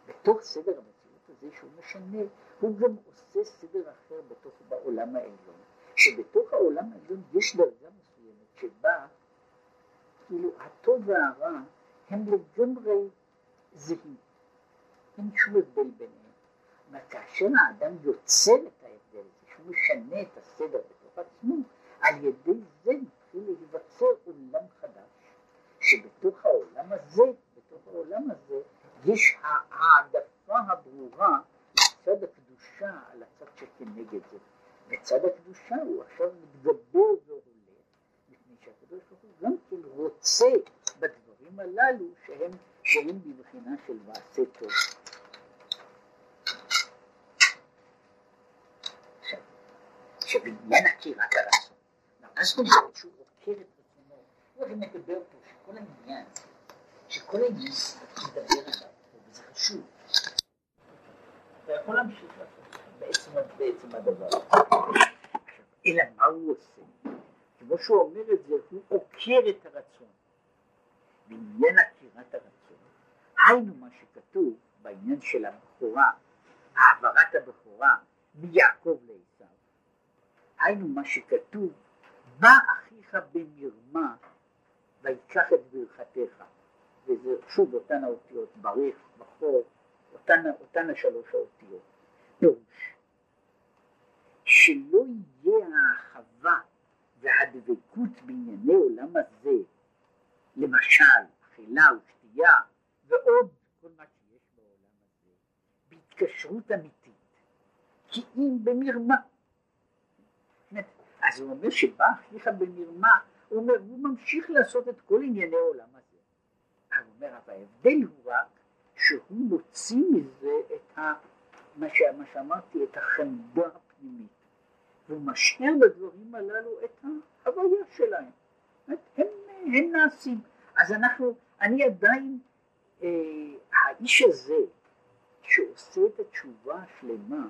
בתוך סדר המציאות הזה שהוא משנה, הוא גם עושה סדר אחר בתוך בעולם העליון, שבתוך העולם העליון יש דרגה מסוימת שבה כאילו הטוב והרע הם לגמרי זהים, אין שום הבדל ביניהם. כאשר האדם יוצר את ההבדל הזה, שהוא משנה את הסדר בתוך עצמו, על ידי זה מתחיל להיווצר עולם חדש, שבתוך העולם הזה, בתוך העולם הזה, יש העדפה הברורה לצד הקדושה על הצד שכנגד זה. וצד הקדושה הוא עכשיו מתגבר והולך, מפני שהקדוש ברוך הוא גם כן רוצה בדברים הללו שהם, שהם בבחינה של מעשה טוב. עכשיו, בעניין עקירת הרצון, מה זאת אומרת שהוא עוקר את רצונו? הוא הרי מדבר פה שכל העניין, שכל העניין מדבר עליו, וזה חשוב. אתה יכול להמשיך לעשות בעצם, הדבר. אלא מה הוא עושה? כמו שהוא אומר את זה, הוא עוקר את הרצון. בעניין עקירת הרצון, היינו מה שכתוב בעניין של הבכורה, העברת הבכורה מיעקב לעשו. היינו מה שכתוב, בא אחיך במרמה ויקח את ברכתך. וזה שוב אותן האותיות, ברך, בכור, אותן, אותן השלוש האותיות. פירוש, שלא יהיה האחווה והדבקות בענייני עולם הזה למשל אכילה ושתייה ועוד כל מה שיש בעולם הזה, בהתקשרות אמיתית, כי אם במרמה. אז הוא אומר שבא אחיך במרמה, הוא אומר, הוא ממשיך לעשות את כל ענייני העולם הזה. הוא אומר, אבל ההבדל הוא רק שהוא מוציא מזה את ה... מה, ש... מה שאמרתי, את החמדה הפנימית, והוא משאיר בדברים הללו את ההוויה שלהם. הם, הם נעשים. אז אנחנו, אני עדיין, אה, האיש הזה שעושה את התשובה השלמה,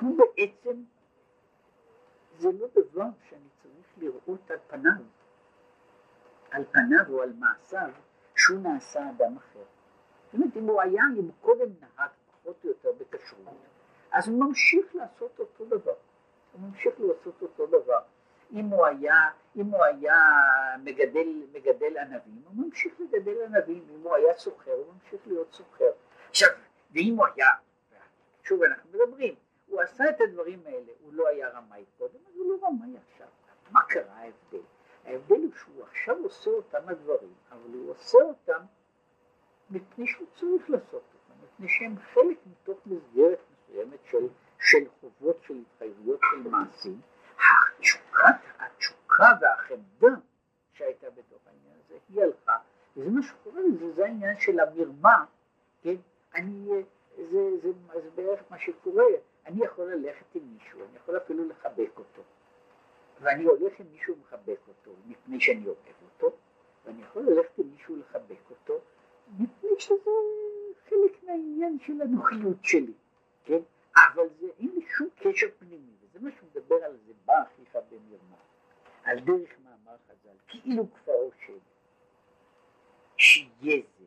הוא בעצם, זה לא דבר שאני צריך לראות על פניו, על פניו או על מעשיו, שהוא נעשה אדם אחר. זאת אומרת, אם הוא היה, אם קודם נהג פחות או יותר בכשרות, אז הוא ממשיך לעשות אותו דבר. הוא ממשיך לעשות אותו דבר. אם הוא היה, אם הוא היה מגדל, מגדל ענבים, הוא ממשיך לגדל ענבים, אם הוא היה סוחר, הוא ממשיך להיות סוחר. עכשיו, ואם הוא היה, שוב אנחנו מדברים, הוא עשה את הדברים האלה, הוא לא היה רמאי קודם, אז הוא לא רמאי עכשיו. מה קרה ההבדל? ההבדל הוא שהוא עכשיו עושה אותם הדברים, אבל הוא עושה אותם מפני שהוא צריך לעשות אותם, מפני שהם חלק מתוך מסגרת מסוימת של, של חובות, של התחייבויות, של מעשים. התשוקה, התשוקה והחמדה שהייתה בתוך העניין הזה, היא הלכה, וזה מה שקורה לזה, זה העניין של המרמה, כן, אני, זה, זה, זה בערך מה שקורה, אני יכול ללכת עם מישהו, אני יכול אפילו לחבק אותו, ואני הולך עם מישהו ומחבק אותו, מפני שאני אוהב אותו, ואני יכול ללכת עם מישהו לחבק אותו, מפני שזה חלק מהעניין של הנוחיות שלי, כן? אבל זה אין לי שום קשר פנימי, וזה מה שהוא מדבר על זה, בא אחיך במרמה, על דרך מאמר חז"ל, כאילו כפרו של, שיהיה זה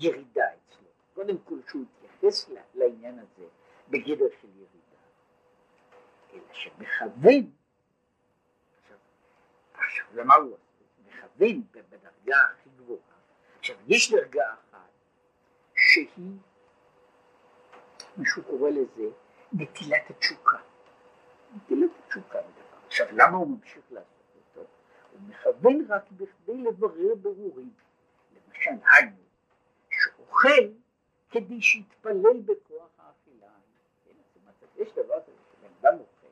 ירידה אצלו, קודם כל שהוא יתייחס לעניין הזה בגדר של ירידה, אלא שמכוון, עכשיו, למה הוא עושה? מכוון בדרגה הכי גבוהה, עכשיו יש דרגה אחת שהיא מה שהוא קורא לזה נטילת התשוקה. נטילת התשוקה בדבר. עכשיו, למה הוא ממשיך לעשות אותו? הוא מכוון רק בכדי לברר ברורים. למשל, היינו, שאוכל כדי שיתפלל בכוח האכילה. כן, זאת אומרת, יש דבר כזה שבן אדם אוכל,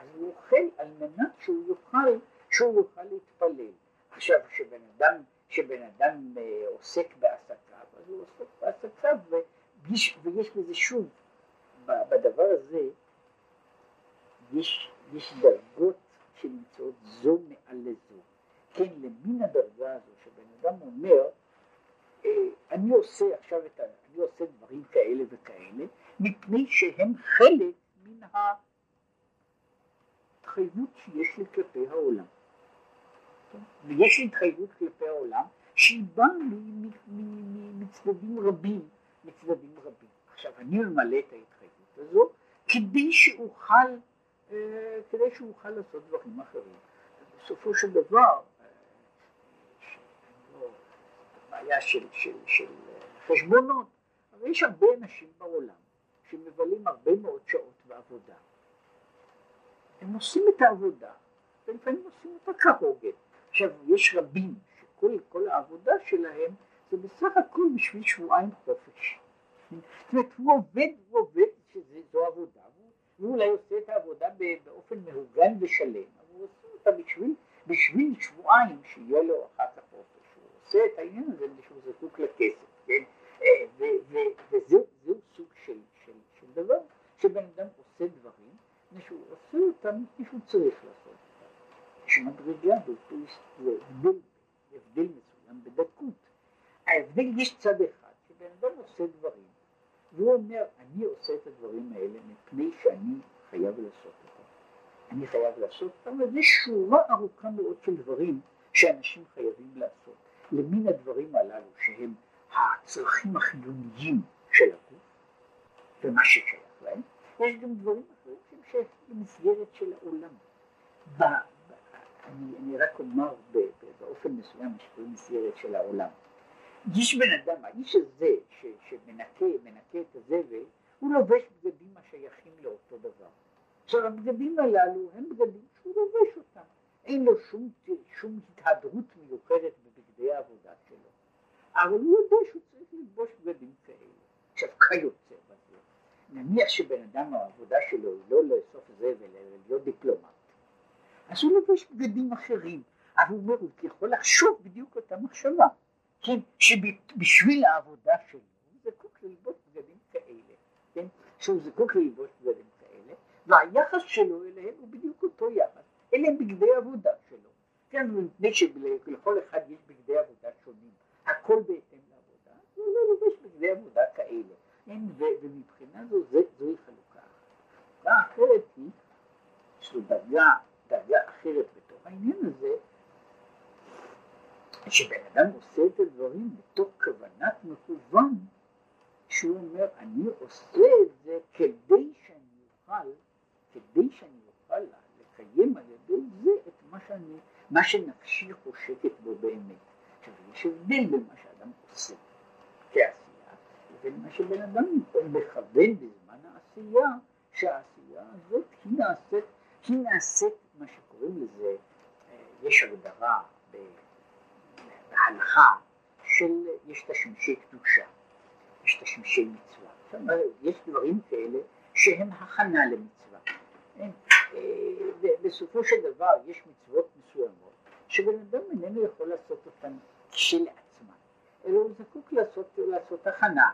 אז הוא אוכל על מנת שהוא יוכל, שהוא יוכל להתפלל. עכשיו, כשבן אדם, כשבן אדם אה, עוסק בעסקיו, אז הוא עוסק בעסקיו ויש, ויש בזה שוב, בדבר הזה יש, יש דרגות שנמצאות זו מעל לזו. כן, למין הדרגה הזו שבן אדם אומר, אה, אני עושה עכשיו את ה... אני עושה דברים כאלה וכאלה, מפני שהם חלק מן ההתחייבות שיש לי כלפי העולם. ויש לי התחייבות כלפי העולם שהיא באה מצדדים רבים, מצדדים רבים. עכשיו אני ממלא את ההתחייבות הזו כדי שאוכל, אה, כדי שאוכל לעשות דברים אחרים. בסופו של דבר, אה, לא, בעיה של, של, של חשבונות, אבל יש הרבה אנשים בעולם שמבלים הרבה מאוד שעות בעבודה. הם עושים את העבודה, ולפעמים עושים אותה כהוגן. עכשיו, יש רבים שכל העבודה שלהם זה בסך הכל בשביל שבועיים חופש. זאת אומרת, הוא עובד, הוא עובד, שזו עבודה, והוא אולי עושה את העבודה באופן מאורגן ושלם, אבל הוא עושה אותה בשביל, בשביל שבועיים שיהיה לו אחר כך חופש. הוא עושה את העניין הזה שהוא זקוק לכסף, כן? אה, וזהו סוג של דבר, שבן אדם עושה דברים, ושהוא עושה אותם מפני שהוא צריך לעשות אותם. יש מדרגה, זה הבדל, הבדל מסוים בדקות. ההבדל יש צד אחד, שבן אדם עושה דברים, והוא אומר, אני עושה את הדברים האלה מפני שאני חייב לעשות אותם. אני חייב לעשות אותם, ויש שורה ארוכה מאוד של דברים שאנשים חייבים לעשות. למין הדברים הללו שהם הצרכים החיוניים של הגוף ומה ששייך להם, יש גם דברים אחרים שהם שייכים למסגרת של העולם. ב, ב, אני, אני רק אומר באופן מסוים שקוראים מסגרת של העולם. יש בן אדם, האיש הזה ש, שמנקה, מנקה את הזבל, הוא לובש בגדים השייכים לאותו דבר. עכשיו הבגדים הללו הם בגדים שהוא לובש אותם, אין לו שום, שום התהדרות מיוחדת בבגדי אבל הוא יודע שהוא צריך ללבוש בגדים כאלה. עכשיו כיוצא נניח שבן אדם העבודה שלו היא לא לאסוף זבל אלא להיות דיפלומט, אז הוא לובש בגדים אחרים, אבל הוא אומר, הוא יכול לחשוב בדיוק אותה מחשבה, כן, שבשביל העבודה שלו הוא זקוק ללבוש בגדים כאלה, כן, שהוא זקוק ללבוש בגדים כאלה, והיחס שלו אליהם הוא בדיוק אותו יחס, אלה הם בגדי עבודה שלו, כן, מפני שלכל אחד יש בגדי עבודה שונים, הכל בהתאם לעבודה, הוא לא לובש בגדי עבודה כאלה, כן, זו, זוהי חלוקה. חלוקה אחרת היא, יש לו דרגה, דרגה אחרת בתוך העניין הזה, שבן אדם עושה את הדברים בתוך כוונת מכוון, שהוא אומר, אני עושה את זה כדי שאני אוכל, כדי שאני אוכל לקיים על ידי זה את מה שאני, מה שנפשי חושקת בו באמת. עכשיו, יש הבדל בין מה שאדם עושה כעשייה, לבין מה שבן אדם מכוון בזמן העשייה, שהעשייה הזאת היא נעשית, היא נעשית מה שקוראים לזה, יש הגדרה בהלכה של, יש תשמישי קדושה, יש תשמישי מצווה. זאת אומרת, יש דברים כאלה שהם הכנה למצווה. בסופו של דבר יש מצוות מסוימות שבן אדם איננו יכול לעשות אותן כשלעצמן, אלא הוא זקוק לעשות, לעשות הכנה.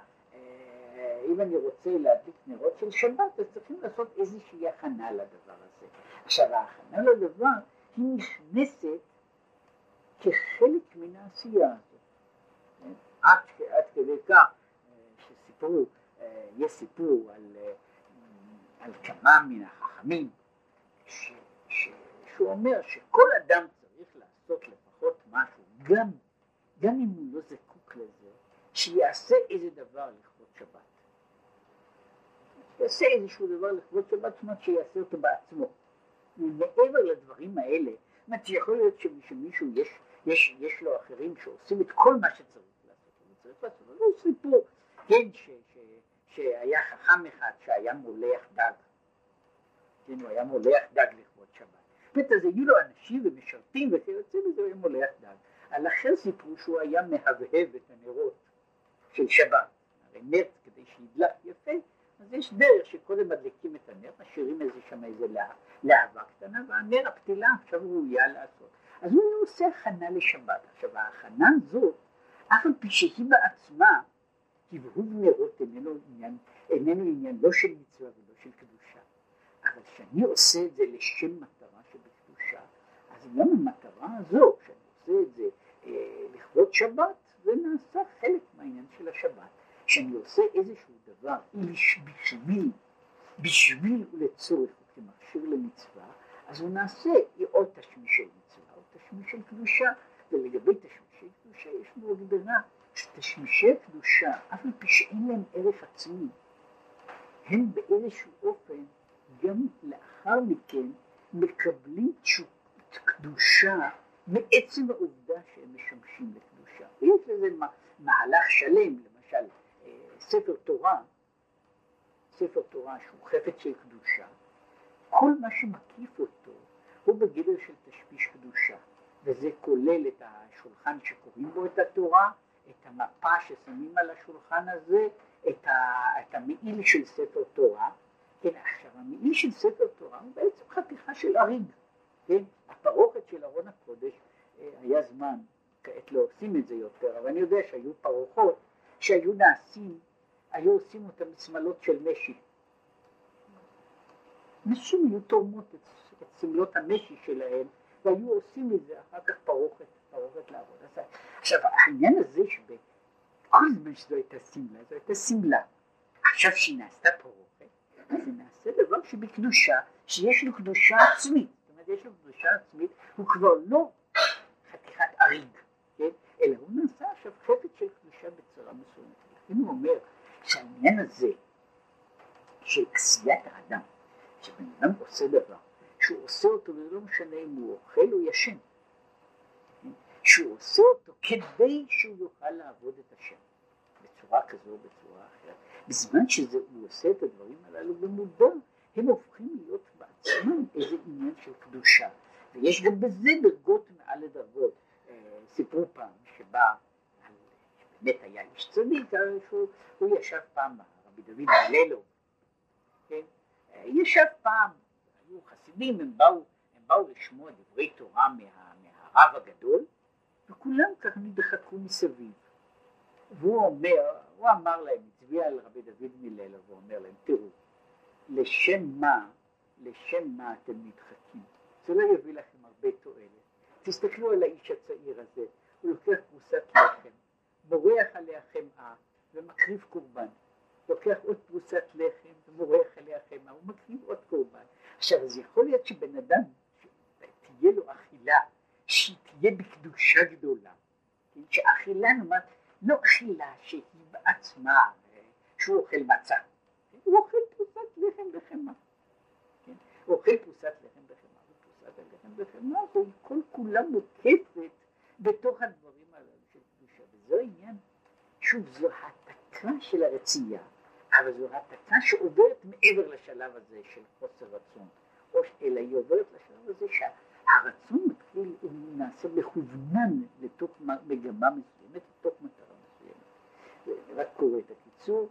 אם אני רוצה להדליק נרות של שבת, אז צריכים לעשות איזושהי הכנה לדבר הזה. עכשיו ההכנה לדבר היא נכנסת כחלק מן העשייה הזאת. עד, עד כדי כך שסיפרו, יש סיפור על, על כמה מן החכמים, ש, ש, שהוא אומר שכל אדם צריך לעשות לפחות משהו, גם, גם אם הוא לא זקוק לזה, שיעשה איזה דבר לכבוד שבת. יעשה איזשהו דבר לכבוד שבת, אומרת שיעשה אותו בעצמו. ומעבר לדברים האלה, זאת אומרת שיכול להיות שמישהו יש, יש, יש לו אחרים שעושים את כל מה שצריך לעשות, הוא צריך לעשות, אבל הוא סיפור, כן, ש, ש, שהיה חכם אחד שהיה מולח דג, כן, הוא היה מולח דג לכבוד שבת. זאת אומרת, אז היו לו אנשים ומשרתים וכיוצא בזה, הוא היה מולח דג. על אחר סיפרו שהוא היה מהבהב את הנרות של שבת, הרי נר כדי שידלק יפה, אז יש דרך שקודם מדליקים את הנר, משאירים איזה שם איזה להבה קטנה, והנר הפתילה עכשיו ראויה לעשות. אז הוא עושה הכנה לשבת. עכשיו ההכנה הזאת, אף על פי שהיא בעצמה, הבהוב נרות איננו עניין, איננו עניין לא של מצווה ולא של קדושה. אבל כשאני עושה את זה לשם מטרה שבקדושה, אז גם המטרה הזו, כשאני עושה את זה אה, לכבוד שבת, זה נעשה חלק מהעניין של השבת. כשאני עושה איזשהו דבר בשביל, בשביל ולצורך כמכשיר למצווה, אז הוא נעשה עוד תשמישי מצווה, עוד תשמישי קדושה, ולגבי תשמישי קדושה יש לנו הגדרה שתשמישי קדושה, אף על פי שאין להם ערך עצמי, הם באיזשהו אופן גם לאחר מכן מקבלים קדושה מעצם העובדה שהם משמשים לקדושה. יש לזה מהלך שלם, למשל ספר תורה, ספר תורה שהוא חפץ של קדושה, כל מה שמקיף אותו הוא בגדר של תשמיש קדושה, וזה כולל את השולחן שקוראים בו את התורה, את המפה ששמים על השולחן הזה, את, ה, את המעיל של ספר תורה, כן, עכשיו המעיל של ספר תורה הוא בעצם חתיכה של אריג, כן, הפרוכת של ארון הקודש, היה זמן, כעת לא עושים את זה יותר, אבל אני יודע שהיו פרוחות שהיו נעשים, היו עושים אותם בשמלות של משי. נשים היו תורמות את, את סמלות המשי שלהם, והיו עושים מזה אחר כך פרוכת, פרוכת לעבוד. עכשיו העניין הזה שבכל זמן שזו הייתה שמלה, זו הייתה שמלה. עכשיו שהיא נעשתה פרוכת, היא נעשה דבר שבקדושה, שיש לו קדושה עצמית. זאת אומרת, יש לו קדושה עצמית, הוא כבר לא חתיכת אריג, כן? אלא הוא נעשה עכשיו חפץ של קדושה בצורה מסוימת. לכן הוא אומר שהעניין הזה של עשיית האדם, שבן אדם עושה דבר, שהוא עושה אותו וזה לא משנה אם הוא אוכל או ישן, שהוא עושה אותו כדי שהוא יוכל לעבוד את השם, בצורה כזו או בצורה אחרת. בזמן שהוא עושה את הדברים הללו במודע, הם הופכים להיות בעצמם איזה עניין של קדושה. ויש גם בזה דרגות מעל לדרגות. סיפרו פעם שבא באמת היה איש צדיק, שהוא הוא ישב פעם, רבי דוד הללו, כן? ישב פעם, היו חסידים, הם באו, הם באו לשמוע דברי תורה מה, מהרב הגדול, וכולם ככה נדחקו מסביב. והוא אומר, הוא אמר להם, הצביע על רבי דוד מללו, והוא אומר להם, תראו, לשם מה, לשם מה אתם נדחקים? זה לא יביא לכם הרבה תועלת. תסתכלו על האיש הצעיר הזה, הוא לוקח פרוסת לחם, מורח עליה חמאה ומקריב קורבן. לוקח עוד פרוסת לחם ומורח עליה חמאה, הוא מקריב עוד קורבן. עכשיו, אז יכול להיות שבן אדם, תהיה לו אכילה, שהיא תהיה בקדושה גדולה? שאכילה, נאמר, לא אכילה שהיא בעצמה, שהוא אוכל מצה? הוא אוכל פרוסת לחם וחמאה. כן? הוא אוכל פרוסת לחם וחמאה ופרוסת הלחם וחמאה, והיא כל כולה מוקפת בתוך הדברים קדושה, וזה העניין, שוב, זו העתקה של הרצייה, אבל זו העתקה שעוברת מעבר לשלב הזה של חוסר רצון, או אלא היא עוברת לשלב הזה שהרצון מתחיל, הוא נעשה מכוונן לתוך מגמה מסוימת, לתוך מטרה מסוימת. רק קורא את הקיצור,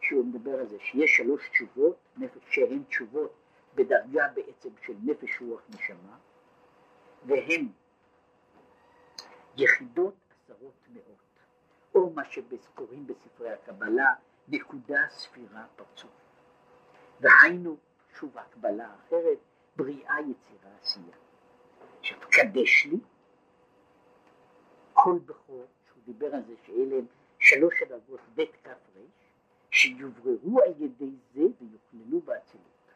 שהוא מדבר על זה שיש שלוש תשובות, נפש שהן תשובות בדרגה בעצם של נפש רוח נשמה, והן יחידות עשרות מאות, או מה שקוראים בספרי הקבלה נקודה ספירה פרצוף. והיינו, שוב הקבלה אחרת, בריאה יצירה עשייה. עכשיו קדש לי כל בכור, שהוא דיבר על זה שאלה הם שלוש הדרגות ב' כ' ר', שיובררו על ידי זה ויוכללו באצילות.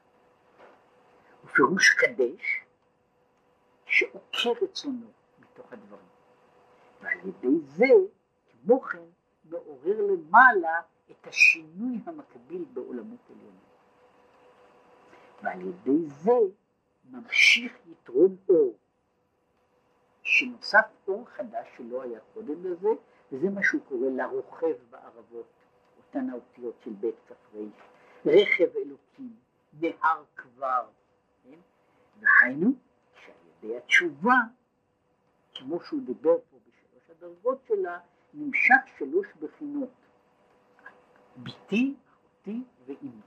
ופירוש קדש שעוקר רצונו מתוך הדברים. ועל ידי זה, כמו כן, מעורר למעלה את השינוי המקביל בעולמות עליונים. ועל ידי זה ממשיך יתרון אור, שנוסף אור חדש שלא היה קודם לזה, וזה מה שהוא קורא לרוכב בערבות, אותן האותיות של בית כ"ר, רכב אלוקים, נהר כבר, כן? והיינו שעל ידי התשובה, כמו שהוא דיבר פה בשלוש הדרגות שלה, נמשך שלוש בחינות, ביתי, אחותי ואימי.